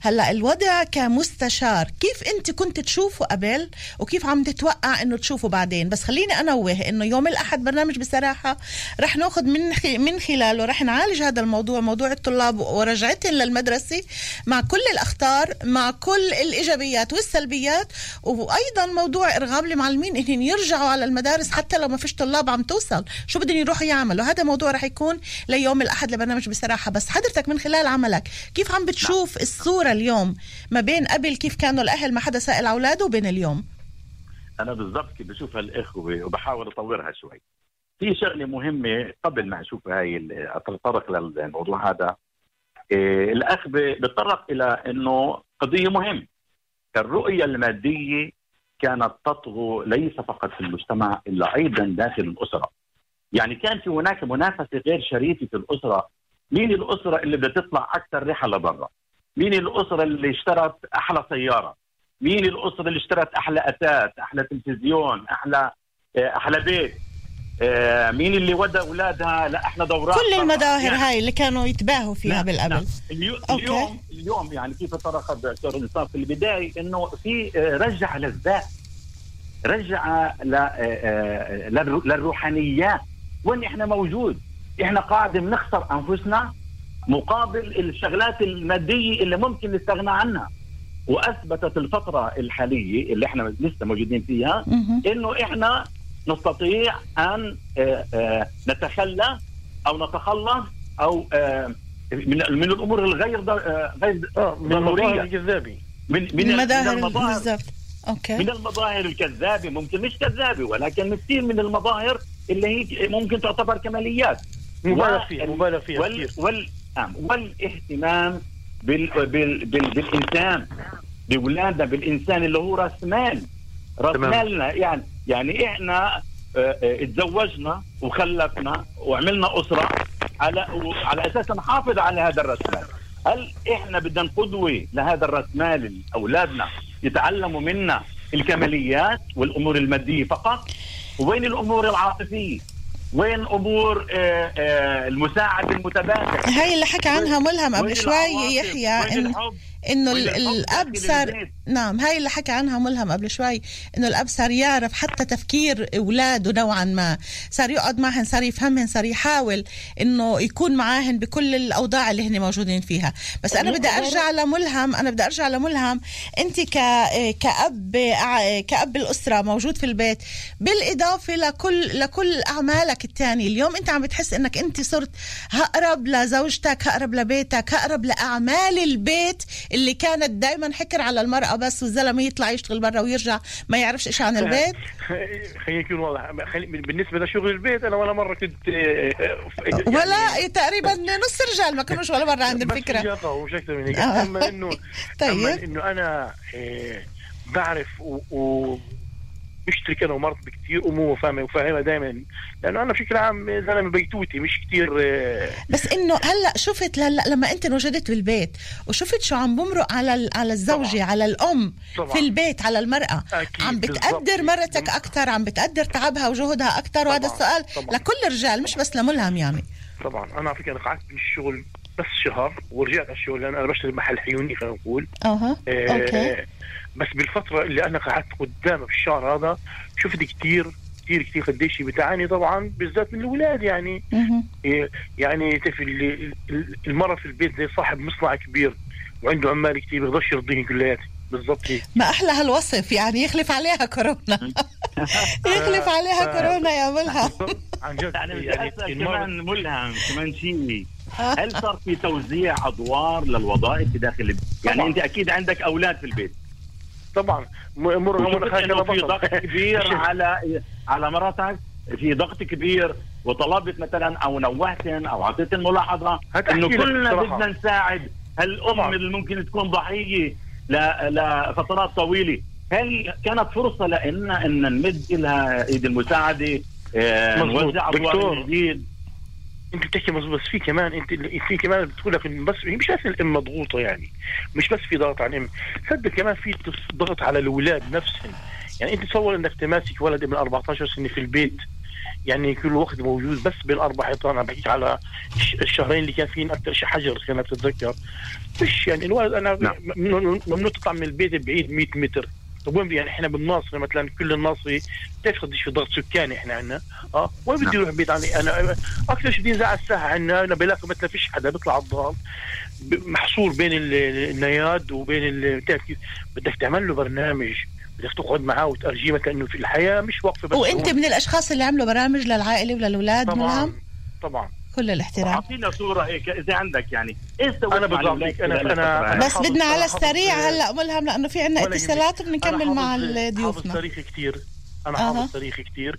هلأ الوضع كمستشار كيف أنت كنت تشوفه قبل وكيف عم تتوقع إنه تشوفه بعدين؟ بس خليني أنوه إنه يوم الأحد برنامج بصراحة رح ناخذ من من خلاله رح نعالج هذا الموضوع موضوع الطلاب ورجعتهم للمدرسة مع كل الأخطار مع كل الإيجابيات والسلبيات وأيضا موضوع ارغام المعلمين إنهم يرجعوا على المدارس حتى لو ما فيش طلاب عم توصل. شو بدهم يروحوا يعملوا؟ هذا موضوع رح يكون ليوم الأحد لبرنامج بصراحة. بس حضرتك من خلال عملك كيف عم بتشوف الصورة اليوم ما بين قبل كيف كانوا الأهل ما حدا سائل أولاده وبين اليوم؟ أنا بالضبط كيف بشوف هالإخوة وبحاول أطورها شوي. في شغلة مهمة قبل ما أشوف هاي أتطرق للموضوع هذا. إيه الأخ ب- بيتطرق إلى إنه قضية مهمة. الرؤية المادية كانت تطغو ليس فقط في المجتمع إلا أيضا داخل الأسرة. يعني كان في هناك منافسة غير شريفة في الأسرة مين الأسرة اللي بدها تطلع أكثر رحلة لبرا؟ مين الأسرة اللي اشترت أحلى سيارة؟ مين الأسرة اللي اشترت أحلى اثاث أحلى تلفزيون أحلى آه، أحلى بيت؟ آه، مين اللي ودى أولادها لأحلى دورات كل المظاهر يعني هاي اللي كانوا يتباهوا فيها نعم، بالقبل. نعم. اليو- okay. اليوم اليوم يعني كيف طرق الدكتور إنصاف؟ في البداية إنه في آه، رجع للذات. رجع للروحانيات. وين إحنا موجود؟ إحنا قاعدة بنخسر انفسنا مقابل الشغلات المادية اللي ممكن نستغنى عنها. وأثبتت الفترة الحالية اللي إحنا لسه موجودين فيها إنه إحنا نستطيع أن آه، آه، نتخلى أو نتخلص أو آه، من من الأمور الغير غير ضرورية. الجذابه من من المظاهر المظاهر. بالضبط. أوكي. من المظاهر الكذابة. ممكن مش كذابة ولكن كثير من المظاهر اللي هي ممكن تعتبر كماليات. مبالغ و- فيها مبالغ فيها وال كثير. وال نعم، والاهتمام بال بال بال بالإنسان باولادنا بالإنسان اللي هو راس مال. راس. مالنا يعني يعني إحنا آه، آه، اتزوجنا وخلفنا وعملنا أسرة على على أساس نحافظ على هذا الراس مال. هل إحنا بدنا قدوة لهذا الراس مال؟ أولادنا يتعلموا منا الكماليات والأمور المادية فقط؟ وين الأمور العاطفية؟ وين أمور آه، آه، المساعده المتبادله هاي اللي حكى عنها ملهم قبل شوي؟ يحيى إن الحب؟ إنه الأب صار؟ نعم هاي اللي حكى عنها ملهم قبل شوي إنه الأب صار يعرف حتى تفكير أولاده نوعا ما. صار يقعد معهن صار يفهمهن صار يحاول إنه يكون معاهن بكل الأوضاع اللي هن موجودين فيها. بس أنا بدي أرجع لملهم أنا بدي أرجع لملهم. أنت ك كاب كأب الأسرة موجود في البيت بالإضافة لكل لكل أعمالك الثانية اليوم أنت عم بتحس إنك أنت صرت هقرب لزوجتك هقرب لبيتك هقرب لأعمال البيت اللي كانت دائما حكر على المرأة بس والزلمه يطلع يشتغل برا ويرجع ما يعرفش إيش عن البيت خليني أكون واضح بالنسبة لشغل البيت أنا ولا مرة كنت آه، يعني ولا تقريبا نص الرجال ما كانوش ولا مره عند رجاقة ومش أكثر من هيك آه. أما انه طيب. أما إنه أنا آه، بعرف و, و بشترك أنا ومرتي بكثير امور وفاهمة وفاهمها دائما لأنه أنا بشكل عام زلمة بيتوتي مش كثير آه، بس إنه هلأ شفت هلا لما أنت انوجدت بالبيت وشفت شو عم بمرق على على الزوجة طبعاً. على الأم طبعاً. في البيت على المرأة أكيد، عم بتقدر. مرتك أكثر عم بتقدر تعبها وجهدها أكثر وهذا السؤال طبعاً. لكل الرجال مش بس لملهم يعني طبعا أنا على فكرة قعدت من الشغل بس شهر ورجعت على الشغل. لأن أنا بشتغل محل حيوني خلينا نقول. أها. آه، أوكي. بس بالفترة اللي أنا قعدت قدامه في الشهر هذا شفت كثير كثير كثير قديش بتعاني. طبعا بالذات من الأولاد يعني. إيه، يعني تعرف ال- ال- المرة في البيت زي صاحب مصنع كبير وعنده عمال كثير بيقدرش يرضيهم كلياتهم بالضبط. ما أحلى هالوصف يعني يخلف عليها كورونا. يخلف عليها كورونا يا ملهم. عن جد يعني يعني كمان ملهم كمان شيء. هل صار في توزيع أدوار للوظائف في داخل البيت؟ يعني طبعاً. أنت أكيد عندك أولاد في البيت طبعا م- مر وشفت مر إنه في. ضغط كبير على على مراتك في ضغط كبير وطلبت مثلا أو نوهتن أو أعطيت ملاحظة هتحكي إنه كلنا. بدنا نساعد هالام. اللي ممكن تكون ضحية ل- لفترات طويلة هل كانت فرصة لنا إن نمد لها إيد المساعدة آه،. نوزع أدوار جديد انت بتحكي مظبوط بس في كمان انت في كمان بتقول لك بس مش بس الأم مضغوطة يعني مش بس في ضغط على الأم صدق كمان في ضغط على الأولاد نفسهم. يعني انت تصور إنك تماسك ولد من 14 سنة في البيت يعني كل وقت موجود بس بالأربع حيطان أنا بحكي على الش- الشهرين اللي كان فيهم أكثر شيء حجر كانت تتذكر مش يعني الولد أنا نعم. ممنوع تطلع من البيت بعيد 100 متر. طب وين يعني إحنا بالناصر مثلا كل الناصري بتعرف قديش في ضغط سكاني إحنا عندنا؟ آه؟ وين بدي أروح بيت عني أنا أكثر شيء بينزع على الساحة عندنا أنا بلاقي مثلا فيش حدا بيطلع على الضغط محصور بين ال- النياد وبين بتعرف كيف؟ بدك تعمل له برنامج بدك تقعد معاه وترجيه مثلا إنه في الحياة مش واقفة بس وأنت من الأشخاص اللي عملوا برامج للعائلة وللأولاد طبعا طبعا. كل الاحترام. أعطينا صورة هيك إذا عندك يعني. إيش أنا- الفترة أنا هاي؟ بس بدنا على السريع هلأ ملهم لأنه في عنا ولا اتصالات. وبنكمل أنا مع ضيوفنا. تاريخ كثير أنا. حافظ تاريخ كثير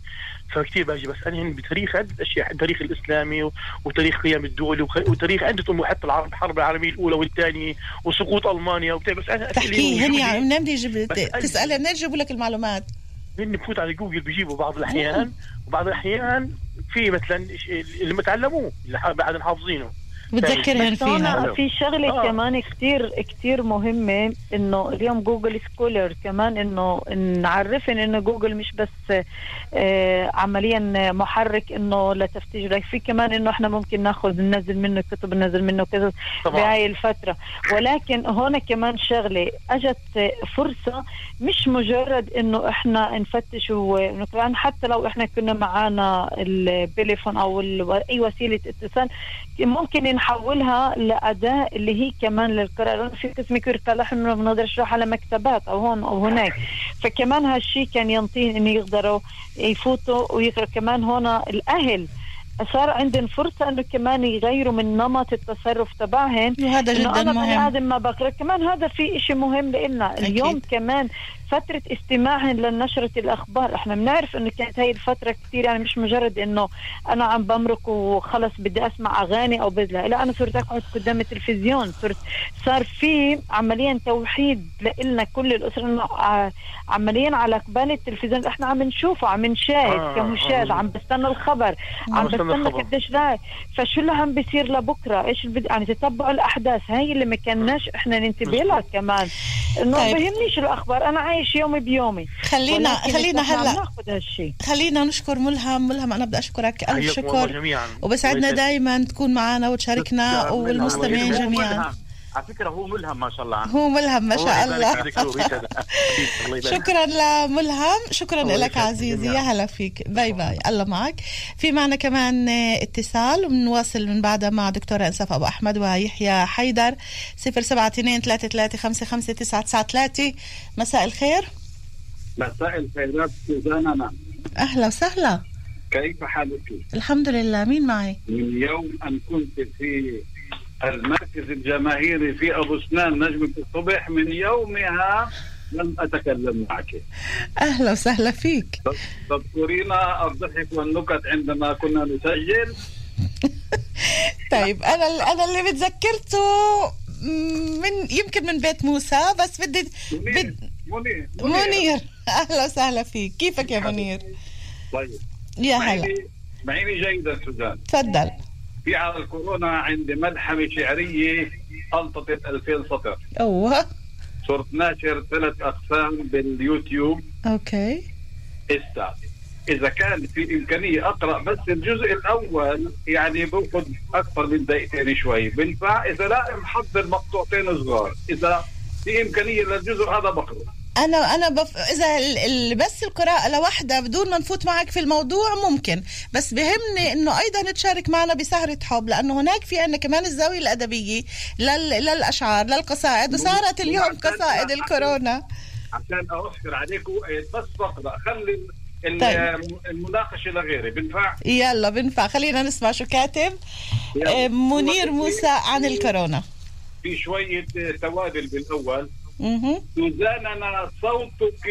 فكثير بأجي بس أنا بتاريخ عده اشياء التاريخ الإسلامي وتاريخ قيام الدول وتاريخ عده امور حتى العرب- الحرب العالمية الأولى والثانية وسقوط ألمانيا وبتاع. بس أنا تحكي هني عم منين بدي يجيب أي- تسالي منين يجيبوا لك المعلومات؟ هن بفوت على جوجل بيجيبوا بعض الأحيان. وبعض الأحيان في مثلا اللي ما تعلموه اللي بعد حافظينه بتذكرهم هون فيها في شغلة آه. كمان كتير كتير مهمة إنه اليوم Google Scholar كمان إنه نعرفن إنه جوجل مش بس آه عمليا محرك إنه لتفتيش في كمان إنه إحنا ممكن ناخذ ننزل منه كتب ننزل منه كذا. بهاي الفترة ولكن هون كمان شغلة أجت فرصة مش مجرد إنه إحنا نفتش ونقرأ حتى لو إحنا كنا معانا التليفون أو أي وسيلة اتصال ممكن نحولها لأداة اللي هي كمان للقراءة. لأنه في قسم كبير طلع إحنا بنقدر نشرح على مكتبات أو هون أو هناك. فكمان هالشي كان ينطيه إنه يقدروا يفوتوا ويقرأ كمان هون الأهل صار عندهم فرصة إنه كمان يغيروا من نمط التصرف تبعهم. وهذا إنه جدا أنا بني مهم. آدم ما بقرا كمان هذا في إشي مهم لنا اليوم كمان فترة استماعهم لنشرة الأخبار. إحنا بنعرف إنه كانت هاي الفترة كثير يعني مش مجرد إنه أنا عم بمرق وخلص بدي أسمع أغاني أو بدلا لا أنا صرت أقعد قدام التلفزيون. صرت صار في عمليا توحيد لإلنا كل الأسرة إنه ع- عمليا على قبال التلفزيون. إحنا عم نشوفه عم نشاهد آه، كمشاهد آه. عم بستنى الخبر عم عم بستنى الخبر. قديش لا فشو اللي عم بيصير لبكرة إيش اللي بدي يعني تتبع الأحداث هاي اللي ما كناش إحنا ننتبه لها كمان إنه طيب. بهمنيش الأخبار أنا عايش يومي بيومي خلينا خلينا هلا نأخذ هالشيء خلينا نشكر ملهم ملهم أنا بدي أشكرك ألف شكر. وبسعدنا. دائما تكون معنا وتشاركنا والمستمعين جميعا ملهم. على فكرة هو ملهم ما شاء الله عنه. هو ملهم ما شاء الله يبارك الله. فيك دكتور. يسعدك. الله يبارك. شكرا لملهم. شكرا لك عزيزي. يا هلا فيك. باي باي. الله معك. في معنا كمان اتصال وبنواصل من بعدها مع دكتورة انساف أبو أحمد ويحيى حيدر. 072 مساء الخير. مساء الخيرات سوزانا أهلا وسهلا. كيف حالك؟ الحمد لله. مين معي؟ من يوم أن كنت في المركز الجماهيري في أبو سنان نجمة الصبح من يومها لم أتكلم معك. أهلا وسهلا فيك. تذكرين الضحك والنكت عندما كنا نسجل. طيب أنا أنا اللي بتذكرته من يمكن من بيت موسى بس بدي منير بد منير منير. أهلا وسهلا فيك. كيفك يا منير؟ طيب. يا هلا. معيني معيني جيدا سوزان. تفضل. في الكورونا عندي ملحمة شعرية ألطت 2000 سطر. أوه. صرت ناشر ثلاث أقسام باليوتيوب. أوكي. إستا. إذا كان في إمكانية أقرأ بس الجزء الأول يعني باخذ أكثر من دقيقتين شوي. بنفع إذا لا محضر مقطوعتين صغار. إذا في إمكانية للجزء هذا بقرأ. أنا أنا بف... إذا ال... ال... بس القراءة لوحدها بدون ما نفوت معك في الموضوع ممكن بس بهمني إنه أيضا تشارك معنا بسهرة حب لأنه هناك في عندنا كمان الزاوية الأدبية لل... للأشعار للقصائد وصارت اليوم قصائد الكورونا عشان اوفر عليكم إيه، بس بقرا خلي طيب. المناقشة لغيري بنفع يلا بنفع خلينا نسمع شو كاتب. آه، منير موسى عن الكورونا في شوية توابل بالأول. سوزاننا صوتك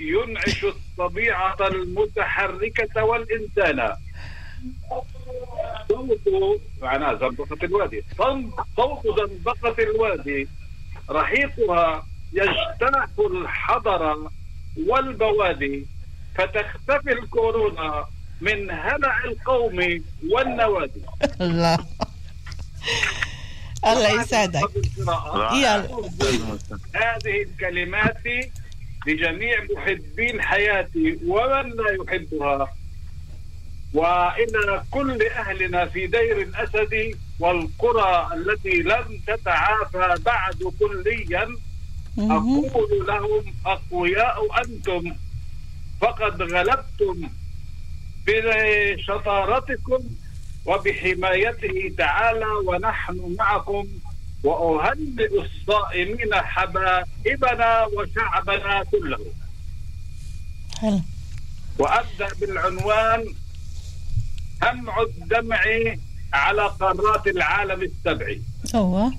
ينعش الطبيعة المتحركة والإنسان. صوت معناه زنبقة الوادي. صوت زنبقة الوادي. رحيقها يجتاح الحضر والبوادي. فتختفي الكورونا من هلع القوم والنوادي. الله الله يسعدك. يلا هذه الكلمات لجميع محبين حياتي ومن لا يحبها. وإلى كل أهلنا في دير الأسد والقرى التي لم تتعافى بعد كليا أقول لهم أقوياء أنتم. فقد غلبتم بشطارتكم وبحمايته تعالى ونحن معكم وأهنئ الصائمين حبائبنا وشعبنا كله. حلو. وأبدأ بالعنوان همع الدمع على قارات العالم السبع. هو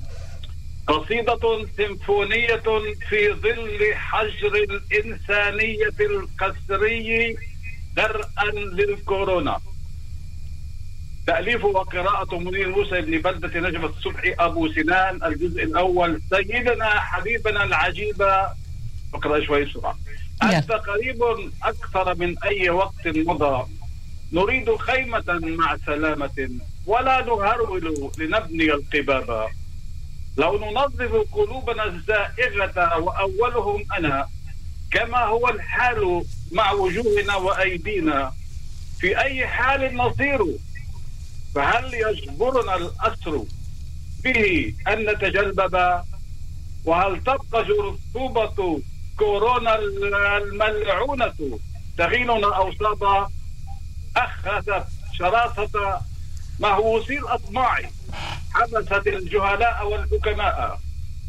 قصيدة سيمفونية في ظل حجر الإنسانية القسري درءا للكورونا. تأليف وقراءة منير موسى بن بلدة نجمة الصبحي أبو سنان الجزء الأول. سيدنا حبيبنا العجيب. اقرأ شوي بسرعة. أنت قريب أكثر من أي وقت مضى. نريد خيمة مع سلامة ولا نهرول لنبني القباب. لو ننظف قلوبنا الزائغة وأولهم أنا كما هو الحال مع وجوهنا وأيدينا. في أي حال نصير؟ فهل يجبرنا الأسر به أن نتجلبب؟ وهل تبقى رطوبة كورونا الملعونة تغيننا أوصابا أخذت شراسة مهووسي الأطماع حبست الجهلاء والحكماء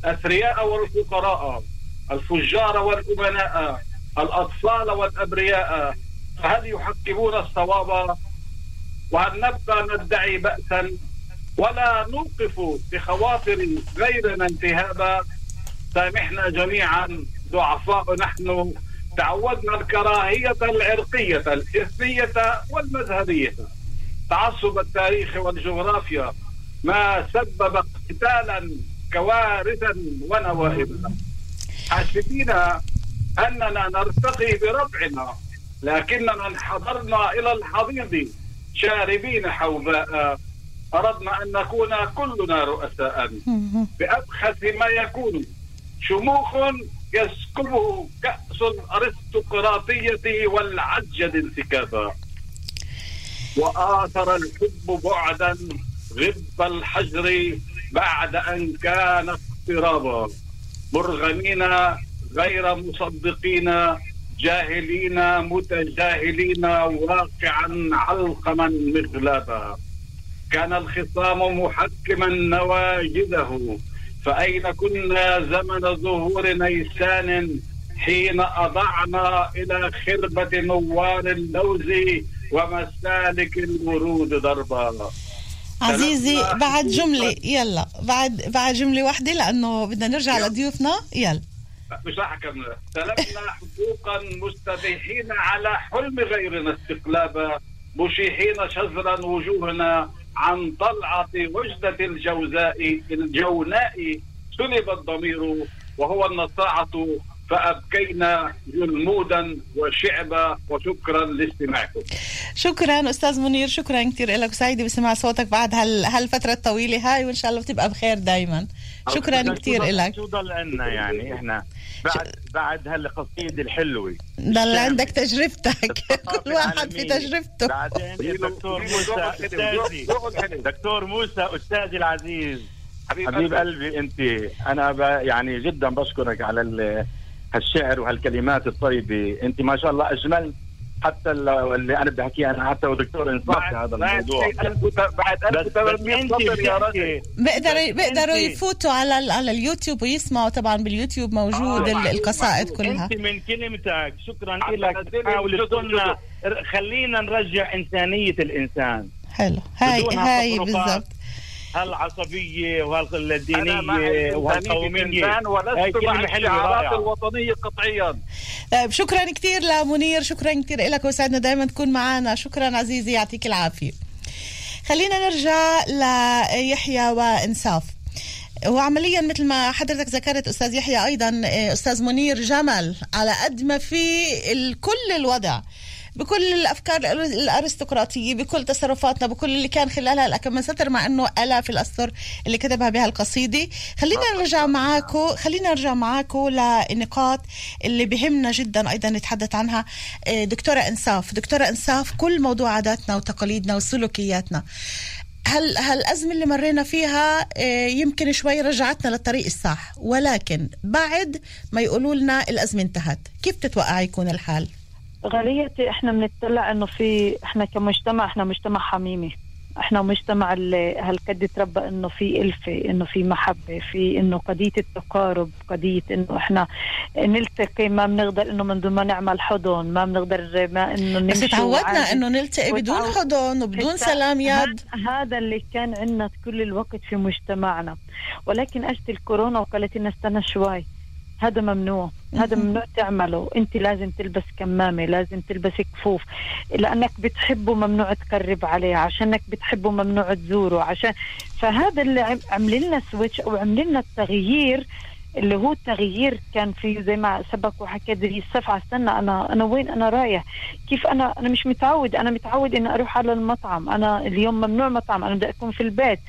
أثرياء والفقراء الفجار والأمناء الأطفال والأبرياء فهل يحكمون الصواب؟ وهل نبقى ندعي بأسا ولا نوقف بخواطر غيرنا انتهابا. سامحنا جميعا ضعفاء نحن. تعودنا الكراهية العرقية الإثنية والمذهبية. تعصب التاريخ والجغرافيا ما سبب قتالا كوارثا ونوائب. حاسبين أننا نرتقي بربعنا لكننا انحدرنا إلى الحضيض. شاربين حوباء. أردنا أن نكون كلنا رؤساء. بأبخس ما يكون. شموخ يسكبه كأس الأرستقراطية والعجد انسكابا وآثر الحب بعدا غب الحجر بعد أن كان اقترابا. مرغمين غير مصدقين جاهلين متجاهلين واقعا علقما مغلابا كان الخصام محكما نواجذه. فأين كنا زمن ظهور نيسان حين أضعنا إلى خربة نوار اللوز ومسالك الورود ضربا عزيزي بعد جملة يلا بعد بعد جملة واحدة لأنه بدنا نرجع لضيوفنا. يلا. مش راح أكمل. سلبنا حقوقا مستبيحين على حلم غيرنا استقلابا مشيحين شزرا وجوهنا عن طلعة وجدة الجوزاء الجوناء سلب الضمير وهو النصاعة فأبكينا جلمودا وشعبا وشكرا لاستماعكم. شكرا أستاذ منير شكرا كثير لك وسعيده بسمع صوتك بعد هال هالفترة الطويلة هاي وإن شاء الله بتبقى بخير دائما شكرا كثير لك شو ضل عنا يعني إحنا. بعد بعد هالقصيدة الحلوة. ضل عندك تجربتك. كل واحد في تجربته. بعدين دكتور موسى أستاذي. دكتور موسى أستاذي العزيز. حبيب, حبيب قلبي أنت. أنا ب... يعني جدا بشكرك على ال... هالشعر وهالكلمات الطيبة. أنت ما شاء الله أجملت حتى اللي أنا بدي أحكيه أنا حتى ودكتور إنصاف في هذا الموضوع. بعد 1800 سطر يا رجل. بيقدروا بيقدروا يفوتوا على على اليوتيوب ويسمعوا طبعا باليوتيوب موجود آه. القصائد كلها. انت من كلمتك. شكرا لك. تحاول تقولنا خلينا نرجع إنسانية الإنسان. حلو. هاي هاي بالضبط. هالعصبية وهالدينيه وهالقومية. ولست مع الشعارات الوطنية قطعيا. طيب شكرا كثير لمنير شكرا كثير لك وسعدنا دائما تكون معنا شكرا عزيزي يعطيك العافية. خلينا نرجع ليحيى وإنصاف. وعمليا مثل ما حضرتك ذكرت أستاذ يحيى أيضا أستاذ منير جمل على قد ما في كل الوضع. بكل الأفكار الأرستقراطية بكل تصرفاتنا بكل اللي كان خلالها كم سطر مع إنه الاف الأسطر اللي كتبها بهالقصيده خلينا نرجع معاكم خلينا نرجع معاكم لنقاط اللي بهمنا جدا أيضا نتحدث عنها. دكتورة إنصاف. دكتورة إنصاف كل موضوع عاداتنا وتقاليدنا وسلوكياتنا. هل هالأزمة اللي مرينا فيها يمكن شوي رجعتنا للطريق الصح ولكن بعد ما يقولوا لنا الأزمة انتهت كيف تتوقع يكون الحال؟ غاليتي إحنا بنطلع إنه في إحنا كمجتمع إحنا مجتمع حميمي. إحنا مجتمع اللي هالقد تربى إنه في إلفة إنه في محبة في إنه قضية التقارب قضية إنه إحنا نلتقي. ما بنقدر إنه من دون ما نعمل حضن ما بنقدر ما إنه بس تعودنا إنه نلتقي بدون حضن وبدون سلام يد هذا اللي كان عندنا كل الوقت في مجتمعنا. ولكن اجت الكورونا وقالت لنا استنى شوي. هذا ممنوع هذا ممنوع تعمله. أنت لازم تلبس كمامة لازم تلبس كفوف. لأنك بتحبه ممنوع تقرب عليه عشانك بتحبه ممنوع تزوره عشان فهذا اللي عمل لنا سويتش أو عمل لنا التغيير اللي هو التغيير كان فيه زي ما سبق وحكيت زي السفعة استنى أنا أنا وين أنا رايح؟ كيف أنا أنا مش متعود. أنا متعود إني أروح على المطعم. أنا اليوم ممنوع مطعم. أنا بدي أكون في البيت.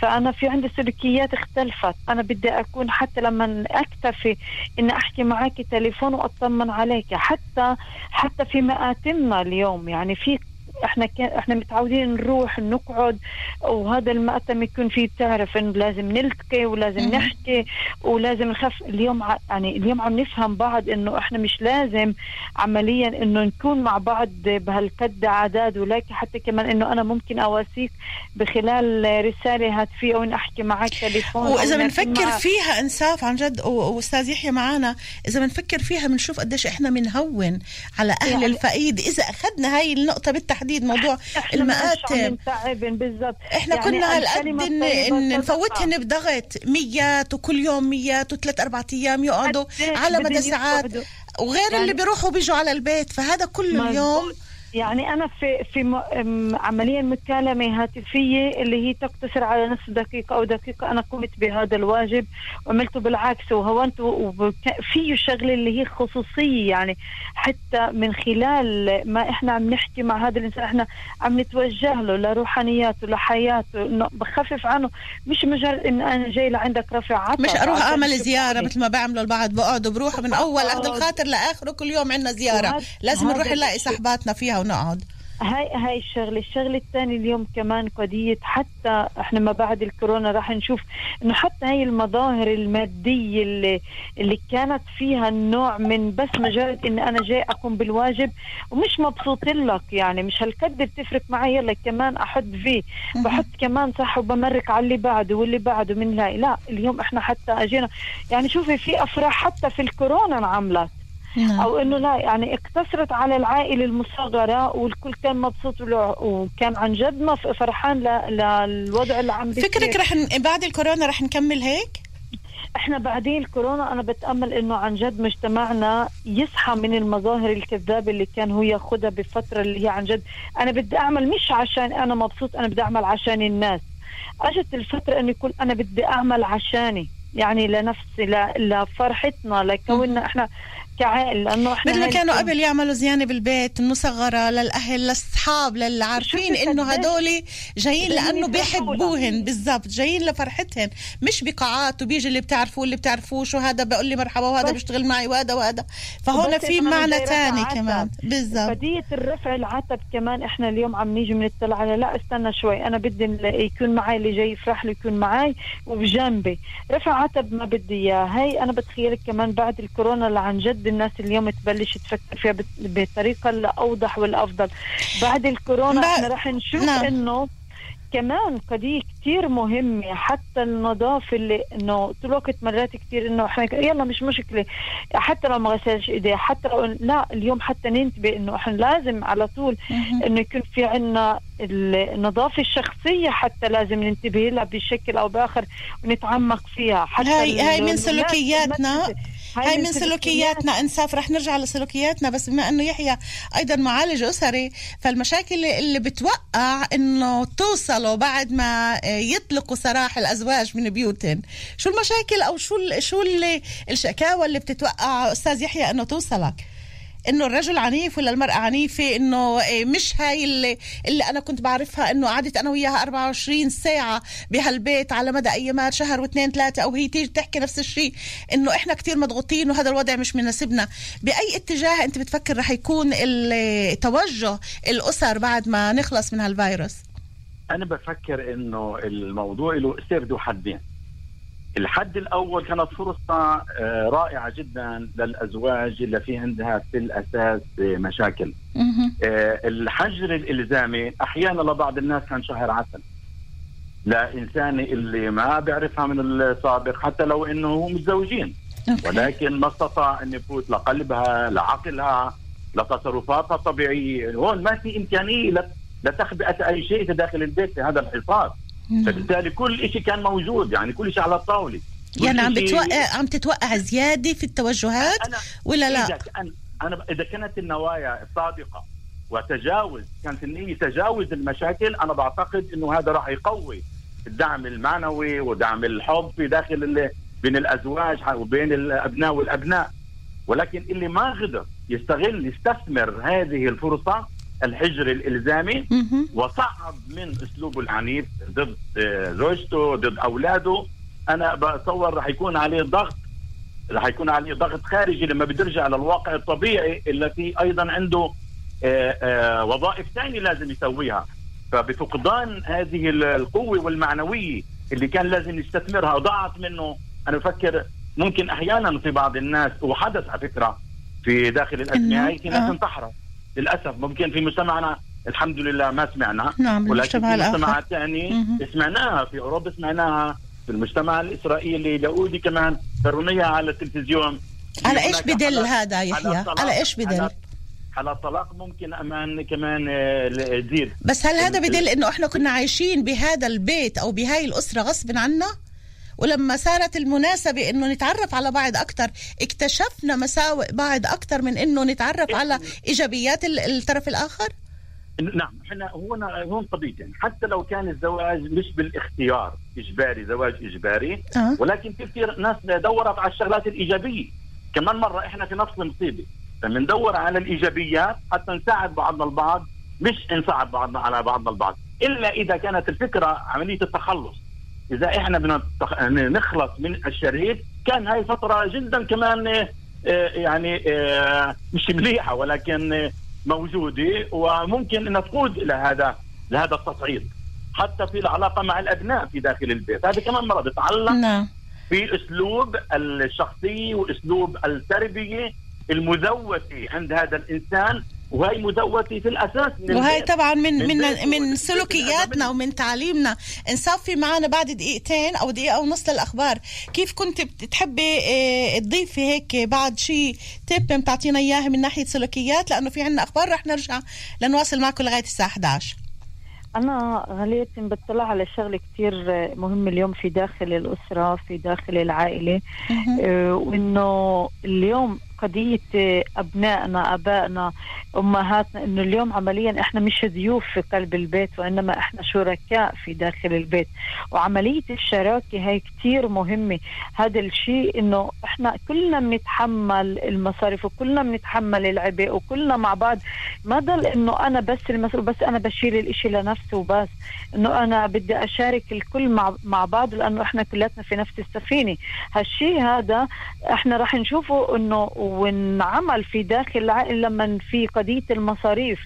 فأنا في عندي سلوكيات اختلفت. أنا بدي أكون حتى لما أكتفي إني أحكي معك تليفون وأطمن عليك حتى حتى في مآتمنا اليوم. يعني في إحنا كان إحنا متعودين نروح نقعد وهذا المأتم يكون فيه بتعرف إنه لازم نلتقي ولازم نحكي ولازم نخف اليوم ع... يعني اليوم عم نفهم بعض إنه إحنا مش لازم عمليا إنه نكون مع بعض بهالقد عداد ولكن حتى كمان إنه أنا ممكن أواسيك بخلال رسالة هاتفية أو إن أحكي معك تليفون وإذا بنفكر. فيها انساف عن جد وأستاذ يحيى معنا إذا بنفكر فيها بنشوف قديش إحنا بنهون على أهل يعني- الفقيد. إذا أخذنا هاي النقطة بالتحديد موضوع مش عم المآتم بالضبط إحنا يعني كنا هالقد إن, إن. نفوتهن بضغط ميات وكل يوم ميات وثلاث أربع أيام يقعدوا على مدى ساعات. وغير يعني- اللي بيروحوا بيجوا على البيت فهذا كل مظبوط. اليوم يعني أنا في في عمليا مكالمه هاتفية اللي هي تقتصر على نصف دقيقة أو دقيقة. أنا قمت بهذا الواجب وعملته بالعكس. وهونت فيه شغلة اللي هي خصوصية. يعني حتى من خلال ما إحنا عم نحكي مع هذا الإنسان إحنا عم نتوجه له لروحانياته لحياته إنه بخفف عنه. مش مجرد إن أنا جاي لعندك رفع عطا. مش أروح أعمل زيارة. مثل ما بعملوا البعض. بقعدوا بروحوا من أول عهد الخاطر لاخره كل يوم عندنا زيارة. لازم نروح نلاقي. صحباتنا فيها ونقعد هاي هاي الشغلة، الشغلة الثانية اليوم كمان قضية حتى إحنا ما بعد الكورونا راح نشوف إنه حتى هاي المظاهر المادية اللي اللي كانت فيها النوع من بس مجرد إن أنا جاي أقوم بالواجب ومش مبسوط لك يعني. مش هالقد بتفرق معي يلا كمان أحط فيه بحط كمان صح وبمرق على اللي بعده واللي بعده من لا لا اليوم إحنا حتى أجينا. يعني شوفي في أفراح حتى في الكورونا انعملت. نعم. أو إنه لا يعني اقتصرت على العائلة المصغرة والكل كان مبسوط وكان عن جد ما فرحان للوضع اللي عم بيصير. فكرك رح ن... بعد الكورونا رح نكمل هيك؟ إحنا بعدين الكورونا أنا بتأمل إنه عن جد مجتمعنا يصحى من المظاهر الكذابة اللي كان هو ياخذها بفترة اللي هي عن جد. أنا بدي أعمل مش عشان أنا مبسوط أنا بدي أعمل عشان الناس. أجت الفترة إنه يقول أنا بدي أعمل عشاني يعني لنفسي لفرحتنا لكوننا إحنا كعائلة لأنه إحنا مثل ما كانوا قبل يعملوا زيانة بالبيت مصغره للأهل للأصحاب للي عارفين إنه هدول جايين لأنه بيحبوهن. بالضبط جايين لفرحتهن. مش بقاعات وبيجي اللي بتعرفوه اللي بتعرفوش وهذا بقول لي مرحبا وهذا بيشتغل معي وهذا وهذا. فهون في معنى تاني عتب. كمان. بالضبط. قضية الرفع العتب كمان إحنا اليوم عم نيجي بنطلع على لا استنى شوي أنا بدي يكون معي اللي جاي يفرح لي يكون معي وبجنبي. رفع عتب ما بدي إياه. هاي أنا بتخيلك كمان بعد الكورونا اللي عن جد الناس اليوم تبلش تفكر فيها بطريقة الأوضح والأفضل. بعد الكورونا إحنا رح نشوف نعم. إنه كمان قضية كتير مهمة. حتى النظافة اللي إنه طول الوقت مرات كتير إنه إحنا يلا مش مشكلة. حتى لو ما غسلش ايديه حتى لو لا اليوم حتى ننتبه إنه إحنا لازم على طول إنه يكون في عنا النظافة الشخصية حتى لازم ننتبه لها بشكل أو بآخر ونتعمق فيها. حتى هاي هاي من سلوكياتنا. المدرسة. هاي من سلوكياتنا انساف رح نرجع لسلوكياتنا بس بما إنه يحيى أيضا معالج اسري فالمشاكل اللي بتوقع إنه توصلوا بعد ما يطلقوا سراح الأزواج من بيوتهم شو المشاكل أو شو شو الشكاوى اللي بتتوقع أستاذ يحيى إنه توصلك إنه الرجل عنيف ولا المرأة عنيفة إنه إيه، مش هاي اللي, اللي أنا كنت بعرفها إنه قعدت أنا وياها 24 ساعة بهالبيت على مدى ايامات شهر واثنين ثلاثة أو هي تيجي تحكي نفس الشيء إنه إحنا كتير مضغوطين وهذا الوضع مش مناسبنا. بأي اتجاه أنت بتفكر رح يكون ال- توجه الأسر بعد ما نخلص من هالفيروس؟ أنا بفكر إنه الموضوع له سير ذو حدين. الحد الأول كانت فرصة آه، رائعة جدا للأزواج اللي في عندها في الأساس مشاكل. آه، الحجر الإلزامي أحيانا لبعض الناس كان شهر عسل. لانسان اللي ما بيعرفها من السابق حتى لو إنه هم متزوجين. ولكن ما استطاع أن يفوت لقلبها لعقلها لتصرفاتها الطبيعية. هون ما في إمكانية لت- لتخبئه أي شيء في داخل البيت في هذا الحصار فبالتالي كل شيء كان موجود يعني كل شيء على الطاولة. يعني عم بتوقع عم تتوقع زيادة في التوجهات ولا إذا لا كان أنا إذا كانت النوايا صادقه وتجاوز كانت النية تجاوز المشاكل أنا بعتقد إنه هذا راح يقوي الدعم المعنوي ودعم الحب في داخل بين الأزواج وبين الأبناء والأبناء. ولكن اللي ما قدر يستغل يستثمر هذه الفرصة الحجر الإلزامي وصعب من أسلوبه العنيف ضد آه، زوجته ضد أولاده. أنا بتصور رح يكون عليه ضغط رح يكون عليه ضغط خارجي لما بترجع للواقع الطبيعي التي أيضا عنده آه، آه، وظائف ثانية لازم يسويها. فبفقدان هذه القوة والمعنوية اللي كان لازم يستثمرها ضاعت منه أنا بفكر ممكن أحيانا في بعض الناس وحدث على فكرة في داخل هاي في ناس. انتحرت. للأسف ممكن في مجتمعنا الحمد لله ما سمعنا. نعم، ولكن في ثانية مهم. سمعناها في أوروبا سمعناها في المجتمع الإسرائيلي اليهودي كمان فرونيها على التلفزيون. على إيش بدل هذا يحيى؟ على طلاق- إيش بدل؟ حالات- حالات طلاق ممكن أمان كمان آه، تزيد. بس هل هذا بدل إنه إحنا كنا عايشين بهذا البيت أو بهاي الأسرة غصب عنا؟ ولما صارت المناسبة إنه نتعرف على بعض أكثر اكتشفنا مساوئ بعض أكثر من إنه نتعرف على إيجابيات ال- الطرف الآخر؟ نعم إحنا هنا هون قضيتين. حتى لو كان الزواج مش بالاختيار إجباري زواج إجباري أه. ولكن في كثير ناس دورت على الشغلات الإيجابية. كمان مرة إحنا في نفس المصيبة. فبندور على الإيجابيات حتى نساعد بعضنا البعض مش نساعد بعضنا على بعضنا البعض. إلا إذا كانت الفكرة عملية التخلص. إذا إحنا بدنا نتخ- نخلص من الشريك كان هاي فترة جدا كمان آه، يعني آه، مش مليحة ولكن موجودة وممكن إنها تقود إلى هذا لهذا التصعيد حتى في العلاقة مع الأبناء في داخل البيت. هذا كمان مرة بتعلق نعم. في أسلوب الشخصية وأسلوب التربية المذوته عند هذا الإنسان. وهي مذوته في الأساس من وهي البيت. طبعا من من من ومن سلوكياتنا ومن تعليمنا. نصفي معنا بعد دقيقتين أو دقيقة ونص للأخبار. كيف كنت بتحبي آه، تضيفي هيك بعد شيء تيب بتعطينا اياه من ناحية سلوكيات؟ لأنه في عنا أخبار رح نرجع لنواصل معكم لغاية الساعة 11 أنا غالية بطلع على شغلة كتير مهمة اليوم في داخل الأسرة في داخل العائلة. آه، وإنه اليوم قضية آه، أبنائنا أبائنا أمهاتنا إنه اليوم عمليا إحنا مش ضيوف في قلب البيت وإنما إحنا شركاء في داخل البيت. وعملية الشراكة هي كتير مهمة. هذا الشيء إنه إحنا كلنا بنتحمل المصاريف وكلنا بنتحمل العبء وكلنا مع بعض. ما ضل إنه أنا بس المسؤول بس أنا بشيل الإشي لنفسي وبس. إنه أنا بدي أشارك الكل مع مع بعض لأنه إحنا كلاتنا في نفس السفينة. هالشيء هذا إحنا راح نشوفه إنه ونعمل في داخل العائلة لما في قضية المصاريف.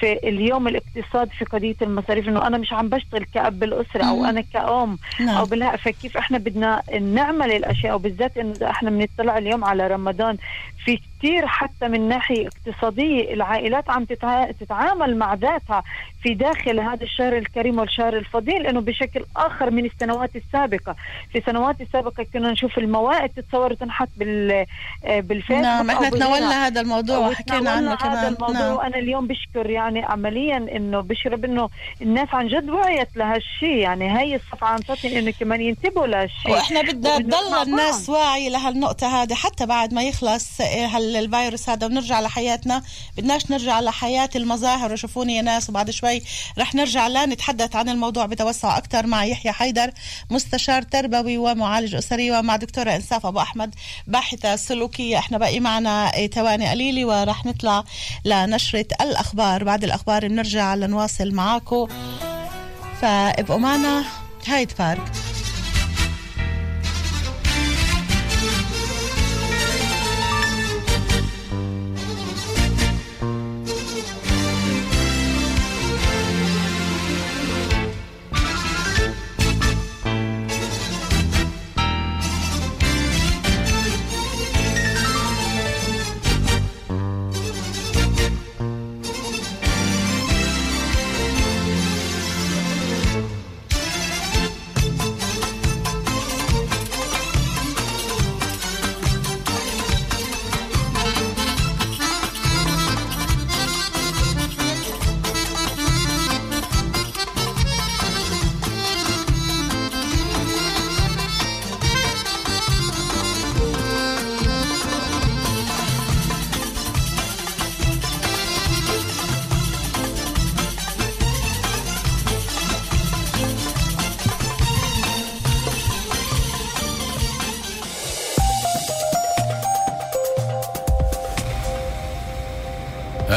في اليوم الاقتصاد في قضية المصاريف إنه أنا مش عم بشتغل كأب الأسرة أو مم. أنا كأم نعم. أو بالها فكيف إحنا بدنا نعمل الأشياء وبالذات إنه إذا إحنا بنطلع اليوم على رمضان في كتير حتى من ناحية اقتصادية العائلات عم تتع... تتعامل مع ذاتها في داخل هذا الشهر الكريم والشهر الفضيل إنه بشكل آخر من السنوات السابقة، في السنوات السابقة كنا نشوف الموائد تتصور تنحط بال بالفيسبوك نعم إحنا. تناولنا هذا الموضوع وحكينا عنه وتناولنا هذا كمان الموضوع نعم. وأنا اليوم بشكر يعني عمليا إنه بشرب إنه الناس عن جد وعيت لهالشيء يعني هي الصفعه عم تعطي إنه كمان ينتبهوا لهالشيء وإحنا بدنا تضل. الناس واعي لهالنقطة هذه حتى بعد ما يخلص آه، هال- الفيروس هذا ونرجع لحياتنا. بدناش نرجع لحياة المظاهر. وشوفوني يا ناس وبعد شوي رح نرجع لا نتحدث عن الموضوع بتوسع أكثر مع يحيى حيدر مستشار تربوي ومعالج أسري ومع دكتورة إنساف أبو أحمد باحثة سلوكية. إحنا باقي معنا آه، ثواني قليلة ورح نطلع لنشرة الأخبار. بعد الأخبار بنرجع لنواصل معاكم فابقوا معنا هايد بارك.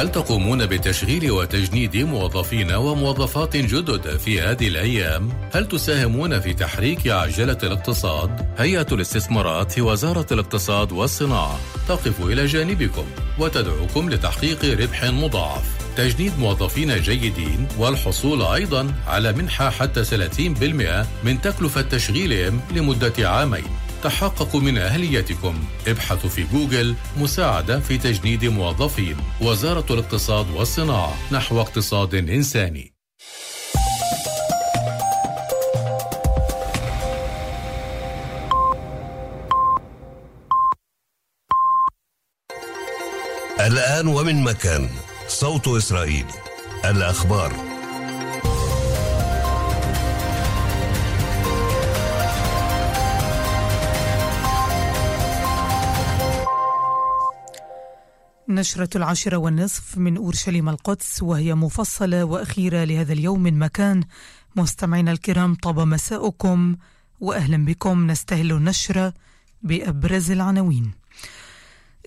هل تقومون بتشغيل وتجنيد موظفين وموظفات جدد في هذه الأيام؟ هل تساهمون في تحريك عجلة الاقتصاد؟ هيئة الاستثمارات في وزارة الاقتصاد والصناعة تقف إلى جانبكم وتدعوكم لتحقيق ربح مضاعف تجنيد موظفين جيدين والحصول أيضا على منحة حتى 30% من تكلفة تشغيلهم لمدة عامين تحققوا من أهليتكم. ابحثوا في جوجل مساعدة في تجنيد موظفين. وزارة الاقتصاد والصناعة نحو اقتصاد إنساني. الآن ومن مكان. صوت إسرائيل. الأخبار. نشرة العاشرة والنصف من أورشليم القدس وهي مفصلة وأخيرة لهذا اليوم من مكان. مستمعينا الكرام طاب مساءكم وأهلا بكم. نستهل النشرة بأبرز العناوين.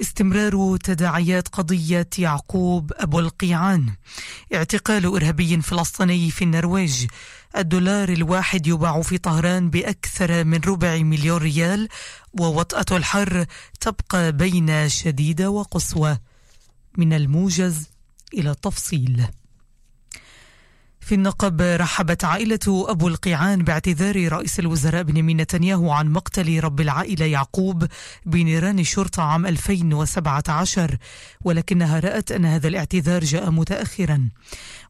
استمرار تداعيات قضية يعقوب أبو القيعان. اعتقال إرهابي فلسطيني في النرويج. الدولار الواحد يباع في طهران بأكثر من ربع مليون ريال ووطأة الحر تبقى بين شديدة وقصوى. من الموجز إلى التفصيل. في النقب رحبت عائلة أبو القيعان باعتذار رئيس الوزراء بنيامين نتنياهو عن مقتل رب العائلة يعقوب بنيران الشرطة عام 2017 ولكنها رأت أن هذا الاعتذار جاء متأخرا.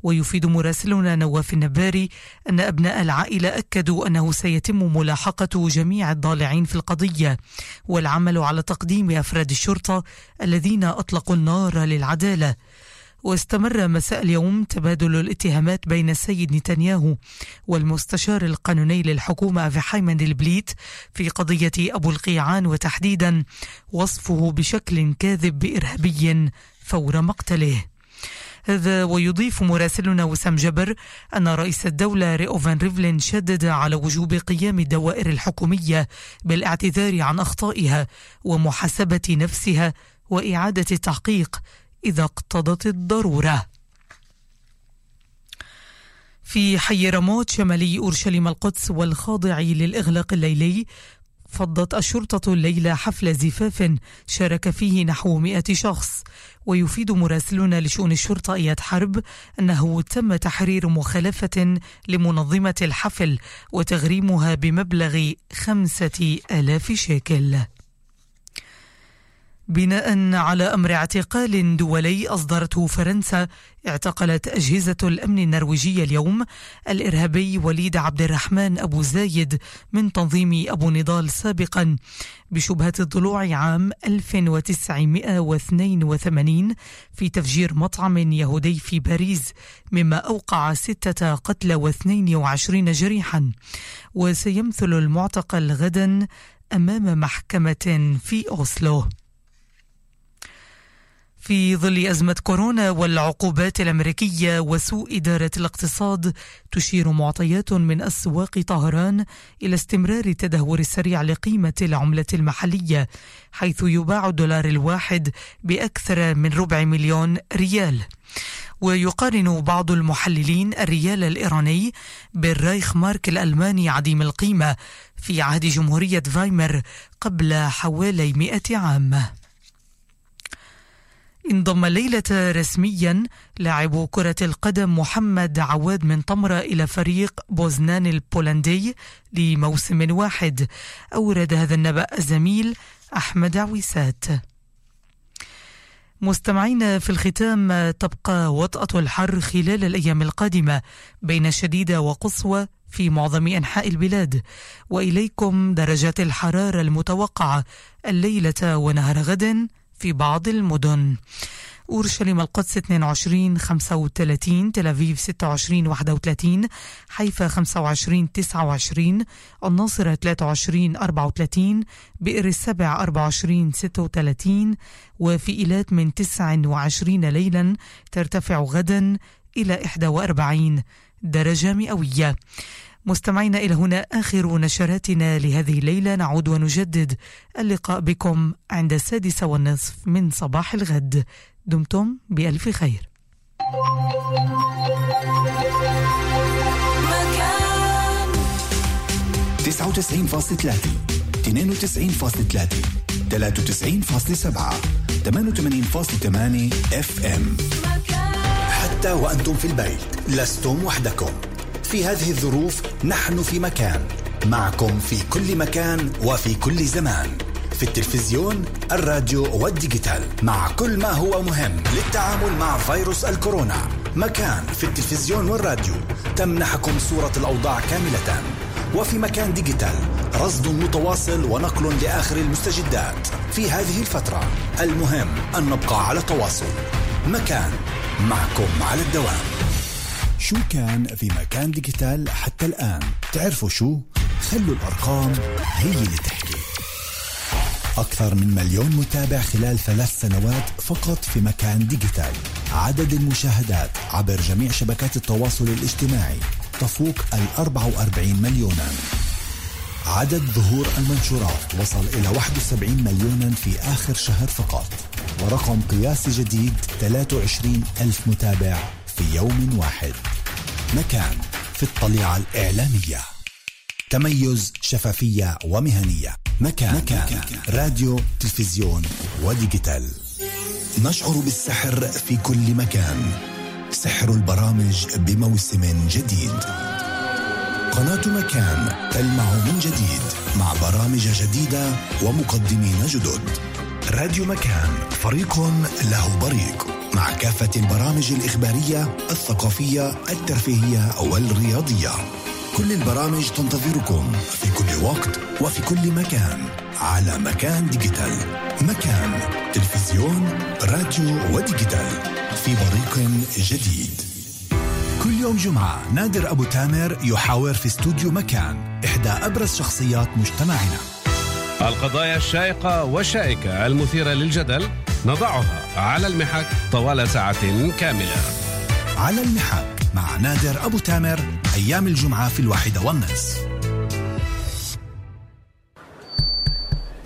ويفيد مراسلنا نواف النباري أن أبناء العائلة أكدوا أنه سيتم ملاحقة جميع الضالعين في القضية والعمل على تقديم أفراد الشرطة الذين أطلقوا النار للعدالة. واستمر مساء اليوم تبادل الاتهامات بين السيد نتنياهو والمستشار القانوني للحكومة أفيحاي مندلبليت في قضية أبو القيعان وتحديدا وصفه بشكل كاذب بإرهابي فور مقتله. هذا ويضيف مراسلنا وسام جبر أن رئيس الدولة رؤوفين ريفلين شدد على وجوب قيام الدوائر الحكومية بالاعتذار عن أخطائها ومحاسبة نفسها وإعادة التحقيق إذا اقتضت الضرورة. في حي رموت شمالي أورشليم القدس والخاضع للإغلاق الليلي فضت الشرطة الليلة حفل زفاف شارك فيه نحو مئة شخص. ويفيد مراسلون لشؤون الشرطة إياد حرب أنه تم تحرير مخالفة لمنظمة الحفل وتغريمها بمبلغ خمسة آلاف شيكل. بناء على أمر اعتقال دولي أصدرته فرنسا اعتقلت أجهزة الأمن النرويجيه اليوم. الإرهابي وليد عبد الرحمن أبو زايد من تنظيم أبو نضال سابقا. بشبهة الضلوع عام 1982 في تفجير مطعم يهودي في باريس مما أوقع ستة قتلى و22 جريحا. وسيمثل المعتقل غدا أمام محكمة في أوسلو. في ظل أزمة كورونا والعقوبات الأمريكية وسوء إدارة الاقتصاد تشير معطيات من أسواق طهران إلى استمرار التدهور السريع لقيمة العملة المحلية حيث يباع الدولار الواحد بأكثر من ربع مليون ريال. ويقارن بعض المحللين الريال الإيراني بالرايخ مارك الألماني عديم القيمة في عهد جمهورية فايمر قبل حوالي مئة عام. انضم ليلة رسميا لاعب كرة القدم محمد عواد من طمرة إلى فريق بوزنان البولندي لموسم واحد. أورد هذا النبأ الزميل أحمد عويسات. مستمعين في الختام تبقى وطأة الحر خلال الأيام القادمة بين شديدة وقصوى في معظم أنحاء البلاد. وإليكم درجات الحرارة المتوقعة الليلة ونهار غد. في بعض المدن. أورشليم القدس 22 35 تل أبيب 26 31 حيفا 25 29 الناصرة 23 34 بئر السبع 24 36 وفي إيلات من 29 ليلا ترتفع غدا إلى 41 درجة مئوية. مستمعينا إلى هنا آخر نشراتنا لهذه الليلة نعود ونجدد اللقاء بكم عند السادسة والنصف من صباح الغد. دمتم بألف خير. مكان 99.3 92.3 93.7 88.8 FM حتى وأنتم في البيت لستم وحدكم. في هذه الظروف نحن في مكان معكم في كل مكان وفي كل زمان. في التلفزيون الراديو وال digital مع كل ما هو مهم للتعامل مع فيروس الكورونا. مكان في التلفزيون والراديو. تمنحكم صورة الأوضاع كاملة. وفي مكان digital رصد متواصل ونقل لآخر المستجدات. في هذه الفترة المهم أن نبقى على تواصل. مكان معكم على الدوام. شو كان في مكان digital حتى الآن؟ تعرفوا شو؟ خلوا الأرقام هي اللي تحكي. أكثر من مليون متابع خلال ثلاث سنوات فقط في مكان digital. عدد المشاهدات عبر جميع شبكات التواصل الاجتماعي تفوق ال 44 مليونا. عدد ظهور المنشورات وصل إلى 71 مليونا في آخر شهر فقط. ورقم قياسي جديد 23 ألف متابع في يوم واحد. مكان في الطليعة الإعلامية. تميز شفافية ومهنية. مكان, مكان. مكان. راديو تلفزيون وديجيتال. نشعر بالسحر في كل مكان. سحر البرامج بموسم جديد. قناة مكان تلمع من جديد مع برامج جديدة ومقدمين جدد. راديو مكان فريق له بريق مع كافة البرامج الإخبارية الثقافية الترفيهية والرياضية. كل البرامج تنتظركم في كل وقت وفي كل مكان على مكان digital. مكان تلفزيون راديو و digital. في بريق جديد. كل يوم جمعة نادر أبو تامر يحاور في استوديو مكان إحدى أبرز شخصيات مجتمعنا. القضايا الشائقة والشائكة المثيرة للجدل نضعها على المحك طوال ساعة كاملة. على المحك مع نادر أبو تامر أيام الجمعة في الواحدة والنصف.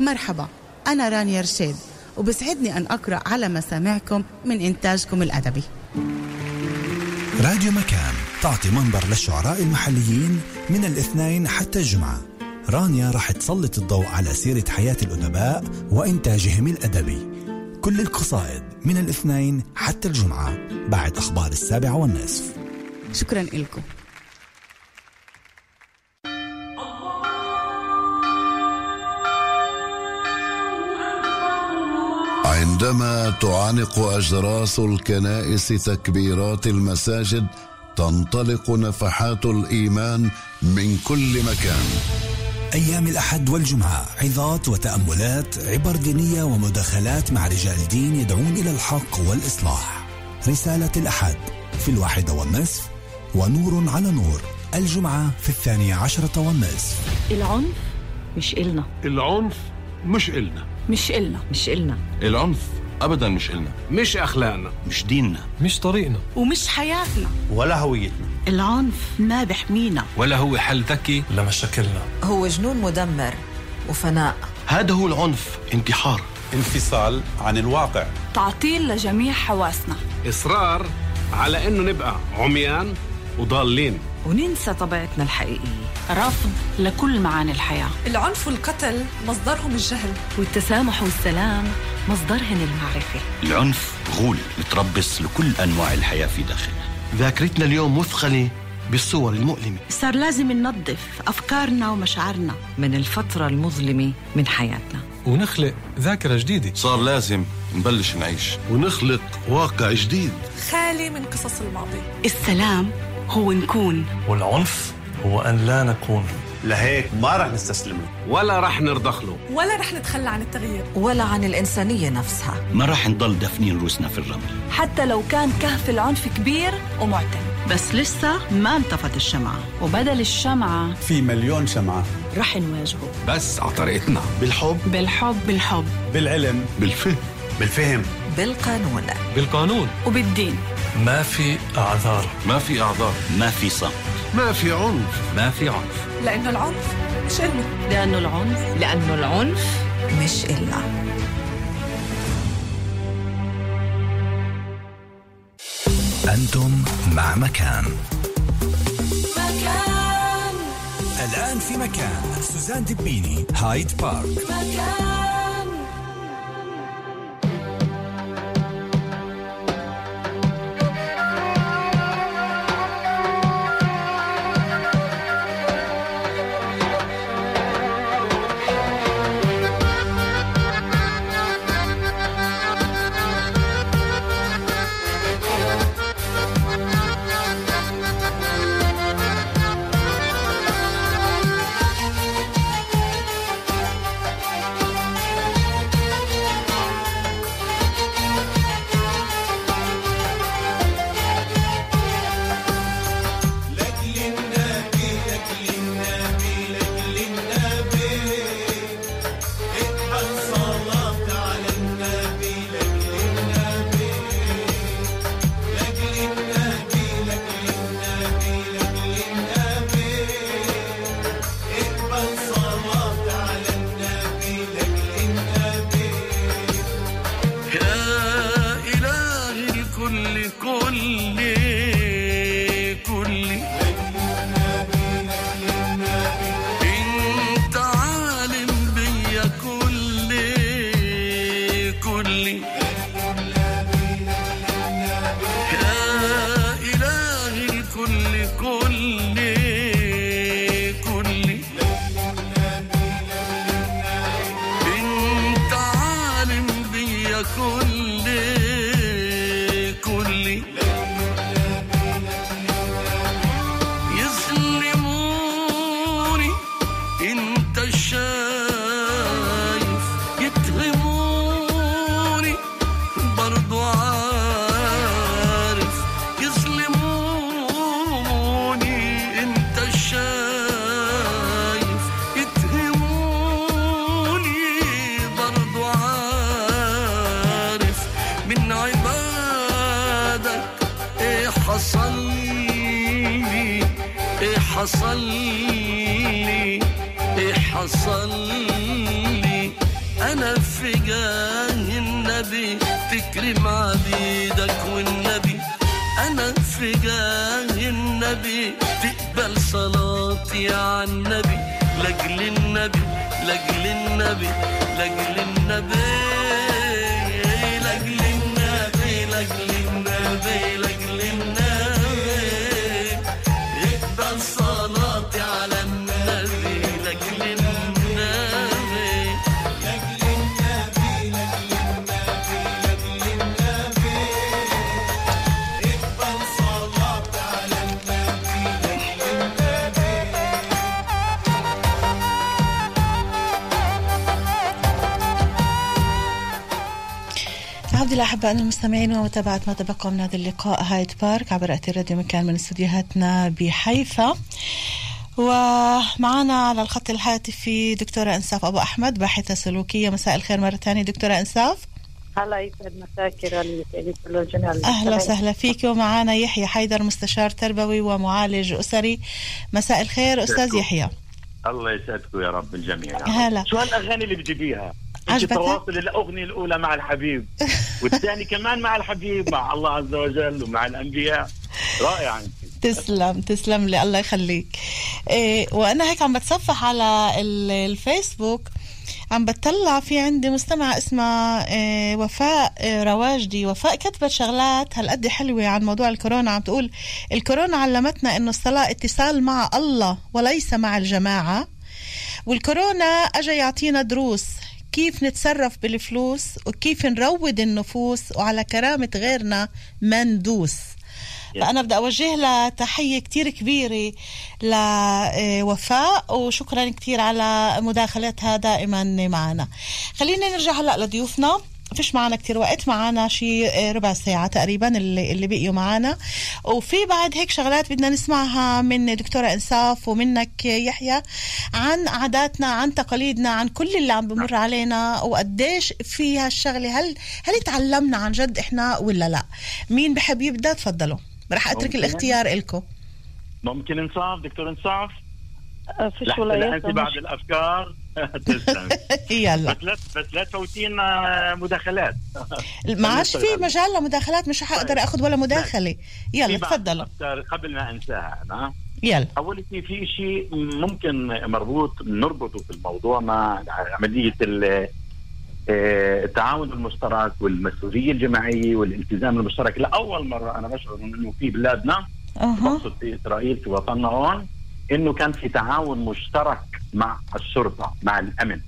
مرحبا أنا رانيا رشيد وبسعدني أن أقرأ على مسامعكم من إنتاجكم الأدبي. راديو مكان تعطي منبر للشعراء المحليين من الاثنين حتى الجمعة. رانيا راح تسلط الضوء على سيرة حياة الأدباء وإنتاجهم الأدبي. كل القصائد من الاثنين حتى الجمعة بعد أخبار السابعة والنصف. شكرا لكم عندما تعانق أجراس الكنائس تكبيرات المساجد تنطلق نفحات الإيمان من كل مكان. أيام الأحد والجمعة. عظات وتأملات عبر دينية ومداخلات مع رجال دين يدعون إلى الحق والإصلاح. رسالة الأحد في الواحدة والنصف ونور على نور. الجمعة في الثانية عشرة والنصف. العنف مش إلنا. العنف مش إلنا. مش إلنا مش إلنا. العنف ابدا مش إلنا. مش أخلاقنا. مش ديننا. مش طريقنا. ومش حياتنا. ولا هويتنا العنف ما بحمينا ولا هو حل ذكي. لمشاكلنا هو جنون مدمر وفناء. هذا هو العنف انتحار. انفصال عن الواقع. تعطيل لجميع حواسنا. إصرار على إنه نبقى عميان وضالين. وننسى طبيعتنا الحقيقية. رفض لكل معاني الحياة. العنف والقتل مصدرهم الجهل. والتسامح والسلام مصدرهن المعرفة. العنف غول متربص لكل أنواع الحياة في داخلنا. ذاكرتنا اليوم مثقلة بالصور المؤلمة. صار لازم ننظف أفكارنا ومشاعرنا من الفترة المظلمة من حياتنا. ونخلق ذاكرة جديدة. صار لازم نبلش نعيش. ونخلق واقع جديد. خالي من قصص الماضي. السلام هو نكون. والعنف هو أن لا نكون. لهيك ما رح نستسلم له ولا رح نرضخ له. ولا رح نتخلى عن التغيير. ولا عن الإنسانية نفسها. ما رح نضل دفنين روسنا في الرمل. حتى لو كان كهف العنف كبير ومعتم. بس لسه ما انطفت الشمعة. وبدل الشمعة في مليون شمعة. رح نواجهه. بس على طريقتنا. بالحب. بالحب بالحب. بالعلم. بالفهم. بالفهم. بالقانون. بالقانون. وبالدين. ما في أعذار. ما في أعذار. ما في صمت. ما في عنف. ما في عنف. لأنه العنف مش إلنا لأنه العنف لأنه العنف مش إلنا أنتم مع مكان. مكان. الآن في مكان. سوزان دبيني هايد بارك. مكان. حصل لي إيه حصل لي أنا في جاه النبي تكرم عبيدك والنبي. أنا في جاه النبي تقبل صلاتي على النبي لأجل النبي لأجل النبي لأجل النبي. الله أحبائنا المستمعين ومتابعة ما تبقى من هذا اللقاء هايد بارك عبر أثير راديو مكان من استديوهاتنا بحيفا. ومعنا على الخط الهاتفي دكتورة إنساف أبو أحمد باحثة سلوكية. مساء الخير مرة ثانية. دكتورة إنساف هلا يسعد مساك أهلا وسهلا فيك. ومعنا يحيى حيدر مستشار تربوي ومعالج أسري. مساء الخير أستاذ يحيى. الله يسعدكم يا رب الجميع. هلا. شو هالأغاني اللي بتجيبيها؟ عجبتك؟ تواصل الأغنية الأولى مع الحبيب. والثاني كمان مع الحبيب مع الله عز وجل ومع الأنبياء. رائعه أنت. تسلم تسلم لي الله يخليك. إيه وأنا هيك عم بتصفح على ال- الفيسبوك عم بتطلع في عندي مستمعة اسمها إيه وفاء إيه رواجدي. وفاء كتبت شغلات هالقد حلوة عن موضوع الكورونا. عم تقول الكورونا علمتنا إنه الصلاة اتصال مع الله وليس مع الجماعة والكورونا اجى يعطينا دروس. كيف نتصرف بالفلوس وكيف نروض النفوس وعلى كرامة غيرنا ما ندوس فأنا بدي أوجه لها تحية كتير كبيرة لوفاء وشكرا كتير على مداخلتها دائما معنا. خلينا نرجع هلأ لضيوفنا. فيش معنا كتير وقت معنا شي آه، ربع ساعة تقريبا اللي, اللي بقيوا معنا. وفي بعد هيك شغلات بدنا نسمعها من دكتورة إنصاف ومنك يحيى عن عاداتنا عن تقاليدنا عن كل اللي عم بمر علينا وقديش في هالشغلة هل هل تعلمنا عن جد إحنا ولا لا؟ مين بحب يبدأ؟ تفضلوا. رح أترك ممكن. الاختيار إلكم ممكن إنصاف دكتور إنصاف؟ فيش لحتى ولا بعد تسلم يلا. بس لا لا تفوتينا مداخلات. ما عادش في مجال لمداخلات مش حقدر أخذ ولا مداخلة. يلا في بعض تفضلوا الأفكار قبل ما أنساها أنا. يلا. اول شيء في شيء ممكن مربوط نربطه في الموضوع مع عملية آه، التعاون المشترك والمسؤولية الجماعية والالتزام المشترك. لأول مرة أنا بشعر إنه في بلادنا بقصد في إسرائيل في وطننا هون إنه كان في تعاون مشترك مع الشرطة مع الأمن.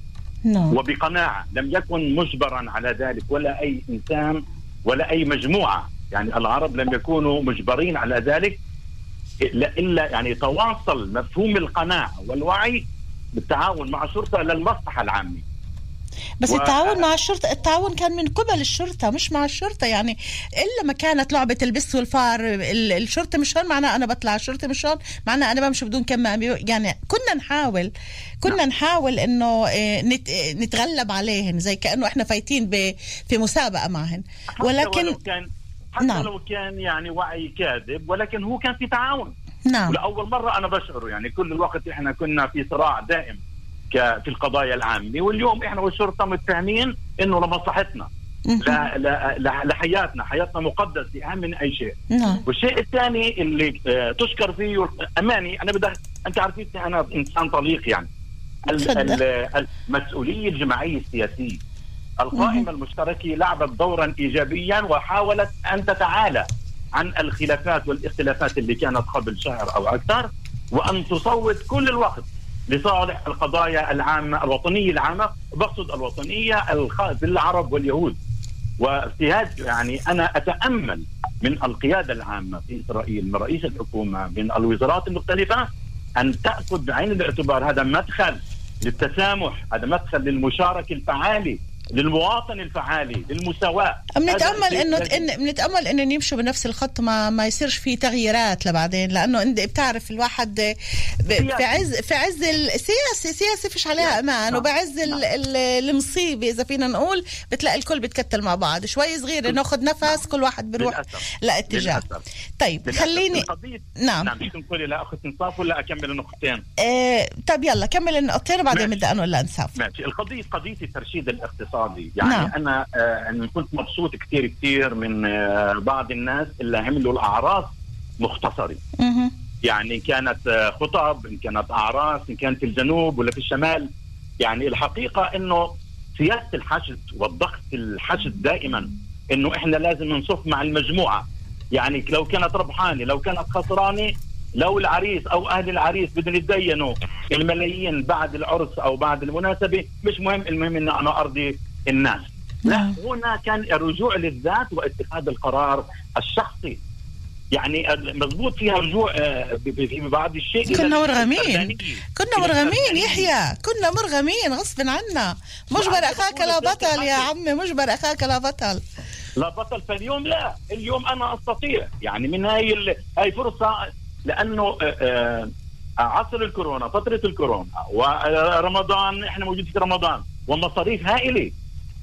نعم. وبقناعة لم يكن مجبرا على ذلك ولا أي إنسان ولا أي مجموعة. يعني العرب لم يكونوا مجبرين على ذلك إلا إلا يعني تواصل مفهوم القناعة والوعي بالتعاون مع الشرطة للمصلحه العامة. بس و- التعاون مع الشرطة التعاون كان من قبل الشرطة مش مع الشرطة. يعني إلا ما كانت لعبة البس والفار ال- الشرطة مش هون معناها أنا بطلع الشرطة مش هون معناها أنا بمشي بدون كمامة يعني كنا نحاول كنا نحاول إنه آه، نت نتغلب عليهن زي كأنه إحنا فايتين ب- في مسابقة معهن. حتى ولكن ولو كان حتى نعم. لو كان يعني وعي كاذب ولكن هو كان في تعاون. نعم. ولأول مرة أنا بشعر يعني كل الوقت إحنا كنا في صراع دائم. في القضايا العامة. واليوم إحنا والشرطه متفاهمين إنه لمصلحتنا. لا لا لا- لحياتنا. حياتنا مقدسة اهم من أي شيء. نعم. والشيء الثاني اللي آه، تشكر فيه أماني أنا بدي أنت عارفين أنا إنسان طليق يعني. المسؤولية الجماعية السياسية. القائمة المشتركة لعبت دورا إيجابيا وحاولت أن تتعالى عن الخلافات والاختلافات اللي كانت قبل شهر أو أكثر وأن تصوت كل الوقت. لصالح القضايا العامة الوطنية العامة بقصد الوطنية الخاصه بالعرب واليهود. هذا يعني أنا أتأمل من القيادة العامة في إسرائيل من رئيس الحكومة من الوزارات المختلفة أن تأخذ بعين الاعتبار. هذا مدخل للتسامح هذا مدخل للمشاركة الفعالة للمواطن الفعالي للمساواة. بنتامل إنه إن بنتامل إنه يمشوا بنفس الخط ما ما يصيرش في تغييرات لبعدين؟ لأنه انت بتعرف الواحد في عز في عز السياسة سياسه فيش عليها أمان. وبعز ال- ال- المصيبة إذا فينا نقول بتلاقي الكل بتكتل مع بعض. شوي صغير ناخذ نفس كل واحد بيروح. لاتجاه. طيب للأسف. خليني القضية- نعم. نعم شو تقولي لا اخذ إنصاف ولا أكمل النقطتين؟ آه طيب يلا كمل النقطتين وبعدين. بدي انقل لانساف ماشي. القضية قضية الترشيد الاقتصادي يعني نعم. أنا آه كنت مبسوط كثير كثير من آه بعض الناس اللي عملوا الأعراس مختصرة مهم. يعني إن كانت آه خطب إن كانت أعراس إن كانت في الجنوب ولا في الشمال يعني الحقيقة إنه سياسة الحشد والضغط الحشد دائما إنه إحنا لازم نصف مع المجموعة يعني لو كانت ربحانة لو كانت خسرانة لو العريس أو أهل العريس بدهم يتدينوا الملايين بعد العرس أو بعد المناسبة مش مهم المهم ان أنا أرضي الناس. لا هنا كان الرجوع للذات واتخاذ القرار الشخصي. يعني مضبوط فيها رجوع آه، في بعض الشيء. كنا مرغمين. كنا مرغمين. يحيى. كنا مرغمين غصب عنا. مجبر أخاك لا بطل يا عمي. مجبر أخاك لا بطل. لا بطل فاليوم لا. اليوم أنا أستطيع. يعني من هاي ال... هاي فرصة لأنه آه، آه، عصر الكورونا فترة الكورونا ورمضان إحنا موجودين في رمضان ومصاريف هائلة.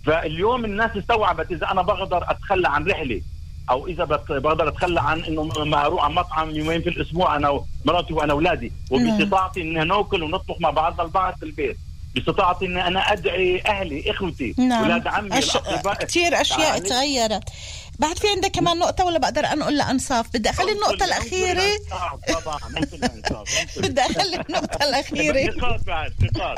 فاليوم الناس استوعبت إذا أنا بقدر أتخلى عن رحلة أو إذا بقدر أتخلى عن إنه ما أروح على مطعم يومين في الأسبوع أنا ومراتي وأنا أولادي. وباستطاعتي ان نأكل ونطبخ مع بعضنا البعض في البيت. باستطاعتي ان أنا أدعي أهلي إخوتي نعم. أولاد عمي أش... كثير أشياء تغيرت. بعد في عندك كمان نقطة ولا بقدر أنقل لأنصاف؟ بدي أخلي النقطة الأخيرة. طبعا. بدي أخلي النقطة الأخيرة. نقاط بعد نقاط.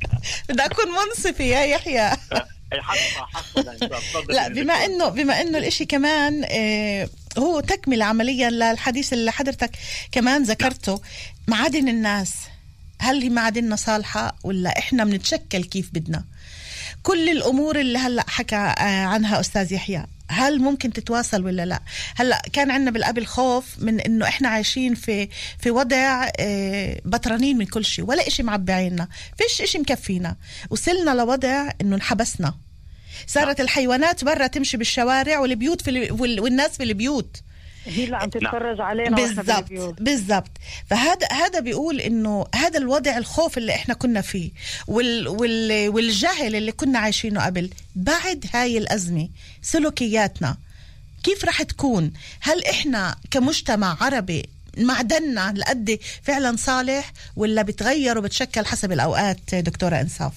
بدي أكون منصفة يا يحيى. الإنصاف. تفضل لا بما. انه بما إنه الإشي كمان آه هو تكمل عمليا للحديث اللي حضرتك كمان ذكرته معادن الناس هل هي معادننا صالحة ولا إحنا بنتشكل كيف بدنا كل الأمور اللي هلأ حكى آه، عنها أستاذ يحيى هل ممكن تتواصل ولا لا؟ هلا كان عندنا بالقبل خوف من إنه إحنا عايشين في في وضع آه، بطرانين من كل شيء ولا إشي معبي عنا فيش إشي مكفينا وصلنا لوضع إنه انحبسنا. صارت الحيوانات برا تمشي بالشوارع والبيوت في ال... وال... والناس في البيوت. هي اللي عم تتفرج علينا وإحنا بالضبط. بالضبط. فهذا هذا بيقول إنه هذا الوضع الخوف اللي إحنا كنا فيه وال وال والجهل اللي كنا عايشينه قبل بعد هاي الأزمة سلوكياتنا كيف رح تكون؟ هل إحنا كمجتمع عربي معدننا لقد فعلا صالح ولا بتغير وبتشكل حسب الأوقات دكتورة إنصاف؟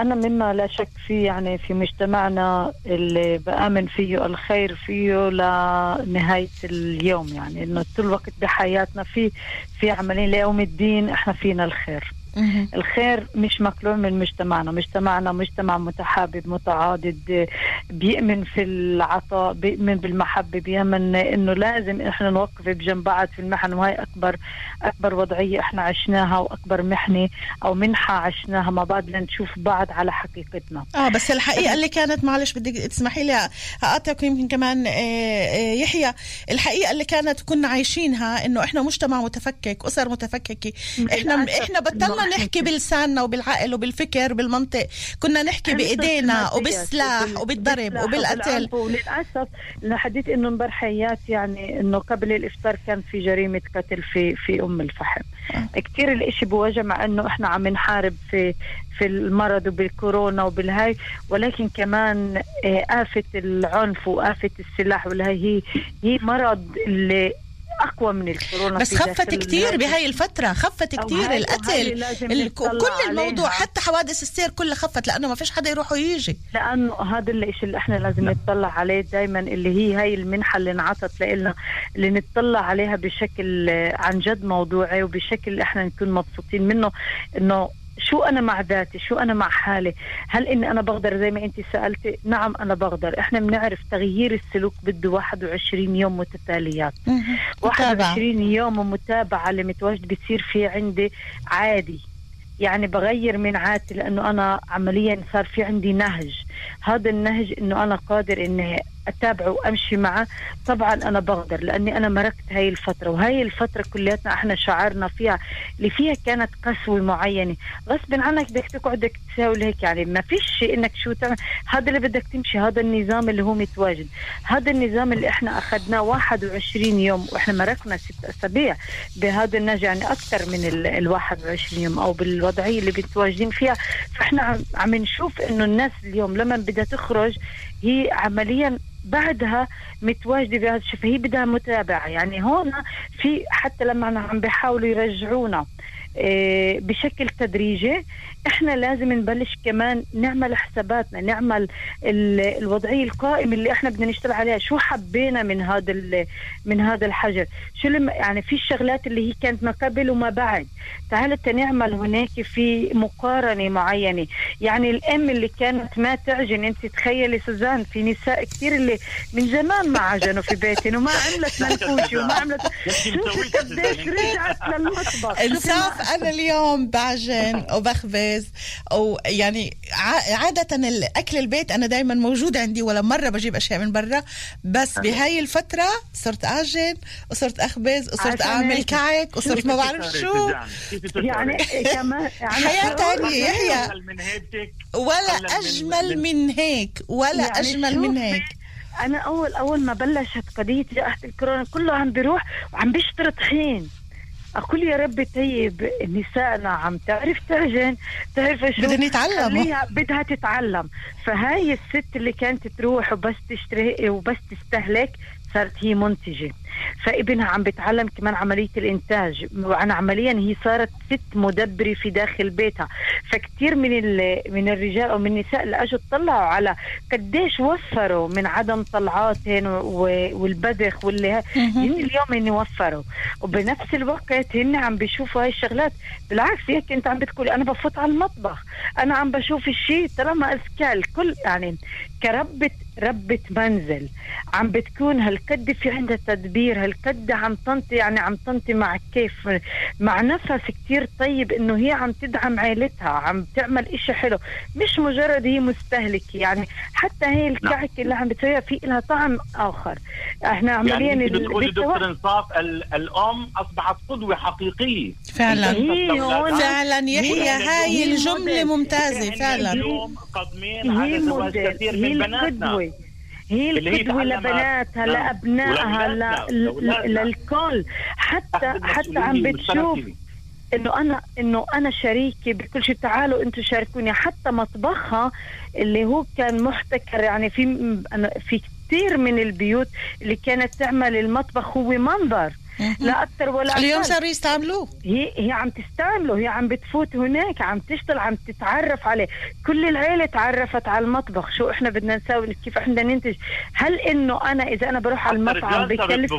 أنا مما لا شك فيه يعني في مجتمعنا اللي بآمن فيه الخير فيه لنهاية اليوم يعني إنه طول الوقت بحياتنا في في عملين ليوم الدين إحنا فينا الخير. الخير مش مكلوم من مجتمعنا. مجتمعنا مجتمع متحابب متعاضد بيؤمن في العطاء بيؤمن بالمحبة بيؤمن إنه لازم إحنا نوقف بجنب بعض في المحن. وهي أكبر أكبر وضعية إحنا عشناها وأكبر محنة أو منحة عشناها. مع بعض لنشوف بعض على حقيقتنا. آه بس الحقيقة اللي كانت معلش بدك تسمحي لي أقاطعك يمكن كمان آه، آه، يحيى. الحقيقة اللي كانت كنا عايشينها إنه إحنا مجتمع متفكك أسر متفككة. إحنا إحنا بطلنا إحنا نحكي. بلساننا وبالعقل وبالفكر بالمنطق كنا نحكي بإيدينا وبالسلاح وبال- وبالضرب وبالقتل. وللأسف لحديت إنه امبارحيات يعني إنه قبل الإفطار كان في جريمة قتل في في أم الفحم. كثير الإشي بوجع مع إنه إحنا عم نحارب في في المرض وبالكورونا وبالهاي. ولكن كمان آه، آفة العنف وآفة السلاح والهاي هي هي مرض اللي أقوى من الكورونا بس خفت الناس. بهاي الفترة خفت وهاي القتل كل الموضوع عليها. حتى حوادث السير كلها خفت لأنه ما فيش حدا يروح ويجي لأنه هذا الشيء اللي إحنا لازم نطلع عليه دائما اللي هي هاي المنحة اللي انعطت لنا اللي نطلع عليها بشكل عن جد موضوعي وبشكل إحنا نكون مبسوطين منه إنه شو أنا مع ذاتي؟ شو أنا مع حالي؟ هل إني أنا بقدر زي ما أنت سألتي؟ نعم أنا بقدر. إحنا بنعرف تغيير السلوك بده 21 يوم متتاليات. 21 يوم متابعة اللي متواجد بتصير في عندي عادي. يعني بغير من عادتي لأنه أنا عمليا صار في عندي نهج. هذا النهج إنه أنا قادر إني أتابعه وأمشي معه. طبعا أنا بقدر لأني أنا مرقت هاي الفترة وهي الفترة كلياتنا إحنا شعرنا فيها اللي فيها كانت قسوة معينة. غصب عنك بدك تقعد تساوي هيك يعني. ما فيش شيء إنك شو تعمل. هذا اللي بدك تمشي هذا النظام اللي هو متواجد. هذا النظام اللي إحنا أخذناه 21 يوم وإحنا مرقنا ست أسابيع بهذا النهج يعني أكثر من ال ال 21 يوم أو بالوضعية اللي متواجدين فيها. فإحنا عم نشوف إنه الناس اليوم لما بدها تخرج هي عمليا بعدها متواجدة بهذا الشيء فهي بدها متابعة. يعني هون في حتى لما عم بيحاولوا يرجعونا إيه، بشكل تدريجي إحنا لازم نبلش كمان نعمل حساباتنا نعمل ال- الوضعية القائمة اللي إحنا بدنا نشتغل عليها. شو حبينا من هذا ال- من هذا الحجر؟ شو يعني في الشغلات اللي هي كانت ما قبل وما بعد. تعالوا نعمل هناك في مقارنة معينة. يعني الأم اللي كانت ما تعجن أنت تخيلي سوزان في نساء كثير اللي من زمان ما عجنوا في بيتهم وما عملت منفوشة وما عملت شوفي قديش رجعت للمطبخ؟ انصاف أنا اليوم بعجن وبخبز. ويعني ع- عادة الأكل البيت أنا دائما موجود عندي ولا مرة بجيب أشياء من برا بس بهاي الفترة صرت أعجن وصرت أخبز وصرت أعمل. كعك وصرت ما بعرف شو. يعني كمان؟ يعني حياة تانية أول- يحيى. من هيك. ولا أجمل من هيك. ولا يعني أجمل من شوفي، هيك. أنا أول أول ما بلشت قضية جائحة الكورونا كله عم بيروح وعم بيشتري طحين أقول يا ربي طيب نسائنا عم تعرف تعجن تعرف شو يتعلموا. خليها بدها تتعلم فهاي الست اللي كانت تروح وبس تشتري وبس تستهلك صارت هي منتجة. فابنها عم بتعلم كمان عملية الإنتاج. وعن عمليا هي صارت ست مدبرة في داخل بيتها. فكتير من من الرجال أو من النساء اللي أجوا طلعوا على قديش وفروا من عدم طلعاتهم والبذخ واللي هن اليوم هن وفروا. وبنفس الوقت هن عم بيشوفوا هاي الشغلات. بالعكس هيك أنت عم بتقولي أنا بفوت على المطبخ. أنا عم بشوف الشيء طالما أذكى الكل. يعني كربة ربة منزل. عم بتكون هالقد في عندها تدبير هالقد عم تنطي يعني عم تنطي مع كيف مع نفس كتير طيب إنه هي عم تدعم عيلتها عم تعمل إشي حلو. مش مجرد هي مستهلكة يعني حتى هي الكعكة اللي عم بتسويها في لها طعم آخر. إحنا عمليا يعني انت ال- بتقولي دكتور إنصاف ال- الأم أصبحت قدوة حقيقية. فعلا. هي هون- فعلا يحيى هي- هاي هي الجملة. ممتازة فعلا. اليوم قادمين هي على زواج كثير هي من بناتنا. القدوة. هي القدوة. لبناتها نعم. لأبنائها. ل-. للكل حتى حتى عم بتشوف. إنه أنا إنه أنا شريكه بكل شيء تعالوا أنتم شاركوني حتى مطبخها اللي هو كان محتكر يعني في في كثير من البيوت اللي كانت تعمل المطبخ هو منظر لا أكثر ولا اليوم أقل. صاروا يستعملوه هي هي عم تستعمله هي عم بتفوت هناك عم تشتغل عم تتعرف عليه كل العيلة تعرفت على المطبخ شو إحنا بدنا نسوي كيف إحنا بدنا ننتج هل إنه أنا إذا أنا بروح على المطعم بكلف.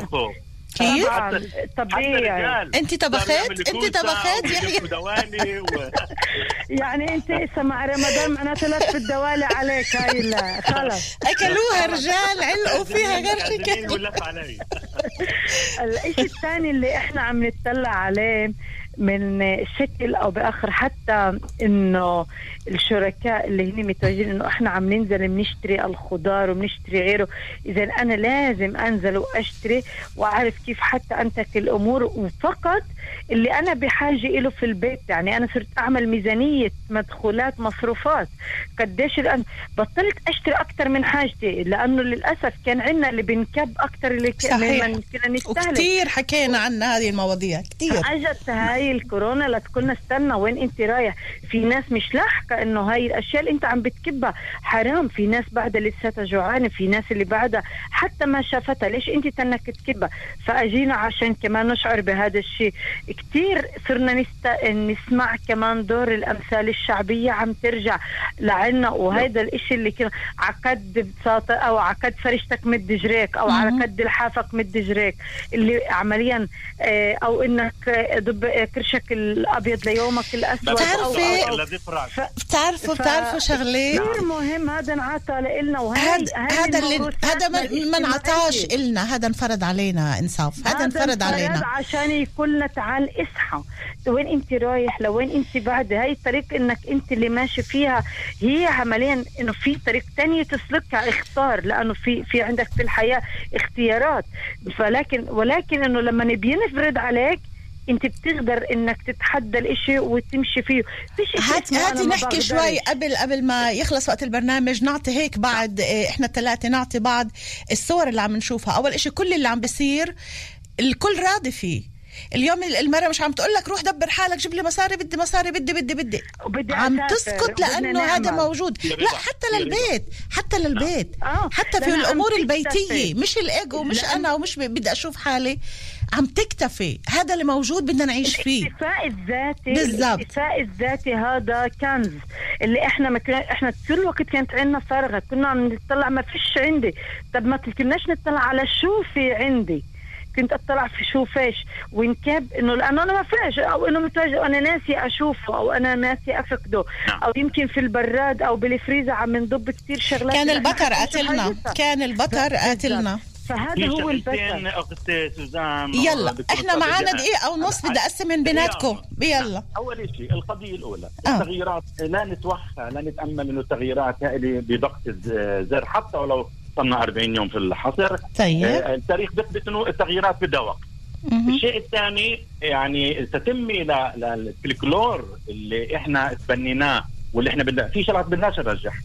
كيف؟ طبيعي. أنت طبخت أنت طبخت يحيى و... يعني أنت هسه مع رمضان معناته لف الدوالي عليك هاي لا خلص أكلوها رجال علقوا فيها غير شكل علي. الشيء الثاني اللي إحنا عم نتطلع عليه من شكل أو بآخر حتى إنه الشركاء اللي هن متواجدين إنه إحنا عم ننزل بنشتري الخضار وبنشتري غيره. اذا أنا لازم أنزل وأشتري وأعرف كيف حتى انتك الأمور وفقط اللي أنا بحاجة له في البيت. يعني أنا صرت أعمل ميزانية مدخولات مصروفات. قديش الآن بطلت أشتري أكثر من حاجتي لأنه للأسف كان عندنا اللي بنكب أكثر اللي صحيح. كنا نستهلك. وكتير حكينا عن هذه المواضيع كتير. اجت هاي الكورونا لا تقولنا استنى وين انت رايح. في ناس مش لاحقة إنه هاي الأشياء اللي انت عم بتكبها حرام. في ناس بعدها لساتها جوعانة في ناس اللي بعدها حتى ما شافتها. ليش انت تنك تكبها؟ فأجينا عشان كمان نشعر بهذا الشيء. كثير صرنا نست... نسمع كمان دور الأمثال الشعبية عم ترجع لعنا. وهذا الإشي اللي كنا عقد بساطة أو عقد فرشتك مد جريك أو على. قد لحافك مد جريك. اللي عمليا آه، أو إنك كرشك الابيض ليومك الأسود بتعرفي- الذي بتعرفوا بتعرفوا شغلة؟ كثير مهم هذا انعطى لنا وهي هذا هذا اللي هذا ما- انعطاش. إلنا هذا انفرض علينا إنصاف هذا انفرض علينا. عشان يقول لنا تعال اصحى. وين انت رايح؟ لوين انت بعد؟ هاي الطريق إنك انت اللي ماشي فيها هي عمليا إنه في طريق تانية تسلكها اختار لأنه في في عندك في الحياة اختيارات. فلكن ولكن إنه لما نبي نفرض عليك انت بتقدر انك تتحدى الاشي وتمشي فيه. فيش إشي هات أنا هاتي نحكي. شوي قبل قبل ما يخلص وقت البرنامج. نعطي هيك بعد إيه، إحنا الثلاثة نعطي بعض الصور اللي عم نشوفها. أول إشي كل اللي عم بيصير الكل راضي فيه. اليوم المرة مش عم تقول لك روح دبر حالك جيب لي مصاري بدي مصاري بدي بدي بدي. وبدي عم تسكت لأنه هذا. موجود. لا حتى. للبيت حتى للبيت. آه، حتى في تكتفي. البيتية. مش الإيجو مش أنا ومش بدي أشوف حالي. عم تكتفي. هذا اللي موجود بدنا نعيش فيه. الاكتفاء الذاتي بالضبط. الاكتفاء الذاتي هذا كنز اللي إحنا ما كنا إحنا طول الوقت كانت عندنا فارغه كنا عم نطلع ما فيش عندي. طب ما كناش نطلع على شو في عندي؟ كنت أطلع في شو فيش؟ ونكب إنه لأنه أنا ما فيش. أو إنه متواجد أنا ناسي أشوفه أو أنا ناسي أفقده. أو يمكن في البراد أو بالفريزر عم نضب كثير شغلات. كان البطر قاتلنا. كان البطر قاتلنا. فهذا هو البطر أخت سوزان يلا إحنا جمال. دقيقة ونص بدي أقسم من بيناتكم يلا أول شيء القضية الأولى آه. التغييرات لا نتوخى لا نتأمل إنه التغييرات هذه بدقه الزر حتى ولو صرنا 40 يوم في الحصر طيب. آه، التاريخ بيثبت إنه التغييرات بدها وقت. الشيء الثاني يعني تتمي ل- للفلكلور اللي إحنا تبنيناه واللي إحنا بدنا في شغلات بدناش نرجعها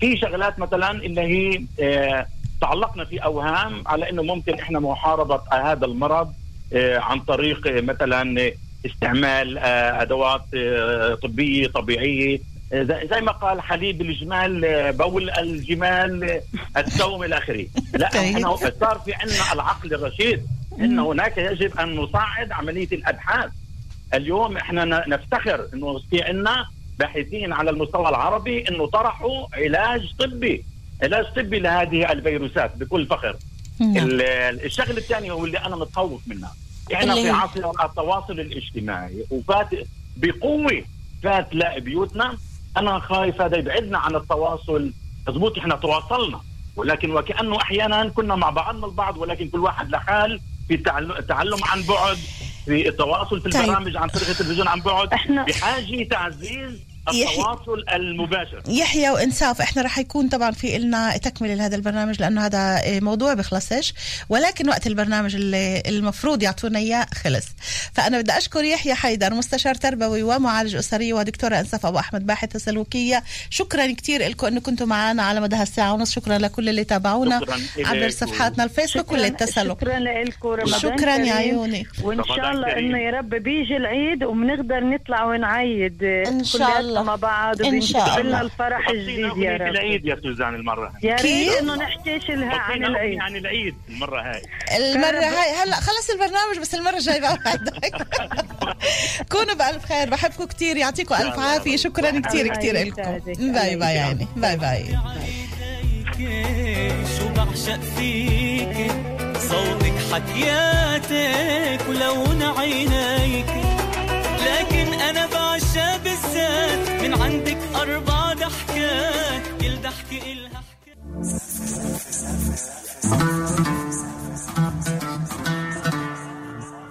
في شغلات مثلا اللي هي آه، تعلقنا في أوهام على إنه ممكن إحنا محاربة هذا المرض آه، عن طريق آه، مثلا استعمال آه، أدوات آه، طبية طبيعية. زي ما قال حليب الجمال بول الجمال السوم إلى آخره. لا طيب. إحنا صار في عندنا العقل الرشيد ان هناك يجب أن نصعد عملية الأبحاث. اليوم إحنا نفتخر إنه في عندنا باحثين على المستوى العربي إنه طرحوا علاج طبي. علاج طبي لهذه الفيروسات بكل فخر. ال- الشغلة الثانية واللي أنا متخوف منها إحنا في؟ عصر التواصل الاجتماعي وفات بقوة فات لا بيوتنا أنا خايف هذا يبعدنا عن التواصل مضبوط إحنا تواصلنا ولكن وكأنه أحيانا كنا مع بعضنا البعض ولكن كل واحد لحال في تعلم, عن بعد في التواصل في طيب. البرامج عن طريق التلفزيون عن بعد بحاجة تعزيز التواصل المباشر يحيى وانساف إحنا رح يكون طبعا في لنا تكملة لهذا البرنامج لأنه هذا إيه، موضوع بخلصش ولكن وقت البرنامج اللي المفروض يعطونا إياه خلص فأنا بدي أشكر يحيى حيدر مستشار تربوي ومعالج أسري ودكتوره انساف أبو أحمد باحثه سلوكيه شكرا كثير لكم انه كنتوا معنا على مدى هالساعه ونص شكرا لكل اللي تابعونا شكراً عبر. صفحاتنا الفيسبوك واللي اتصلوا شكرا لكم رمضان شكراً يا. عيوني. وإن شاء الله. إنه يا رب بيجي العيد وبنقدر نطلع ونعيد إن شاء كلياتنا الله. مع بعض إن شاء الله. لنا الفرح الجديد يا رب العيد يا سوزان المرة هاي. يا ريت؟ إنه نحكي لها عن العيد. عن العيد المرة هاي. المرة هاي هلا خلص البرنامج بس المرة الجاية بوعدك كونوا بألف خير بحبكم كثير يعطيكم ألف عافية. شكرا كثير كثير لكم bye bye يعني. bye bye. شو بعشق فيك؟ صوتك حكياتك ولون عينيك. لكن أنا بعشق بالذات. من عندك أربع ضحكات. كل ضحكه إلها حكاية.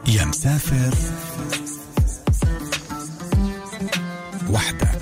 يا مسافر. وحدة.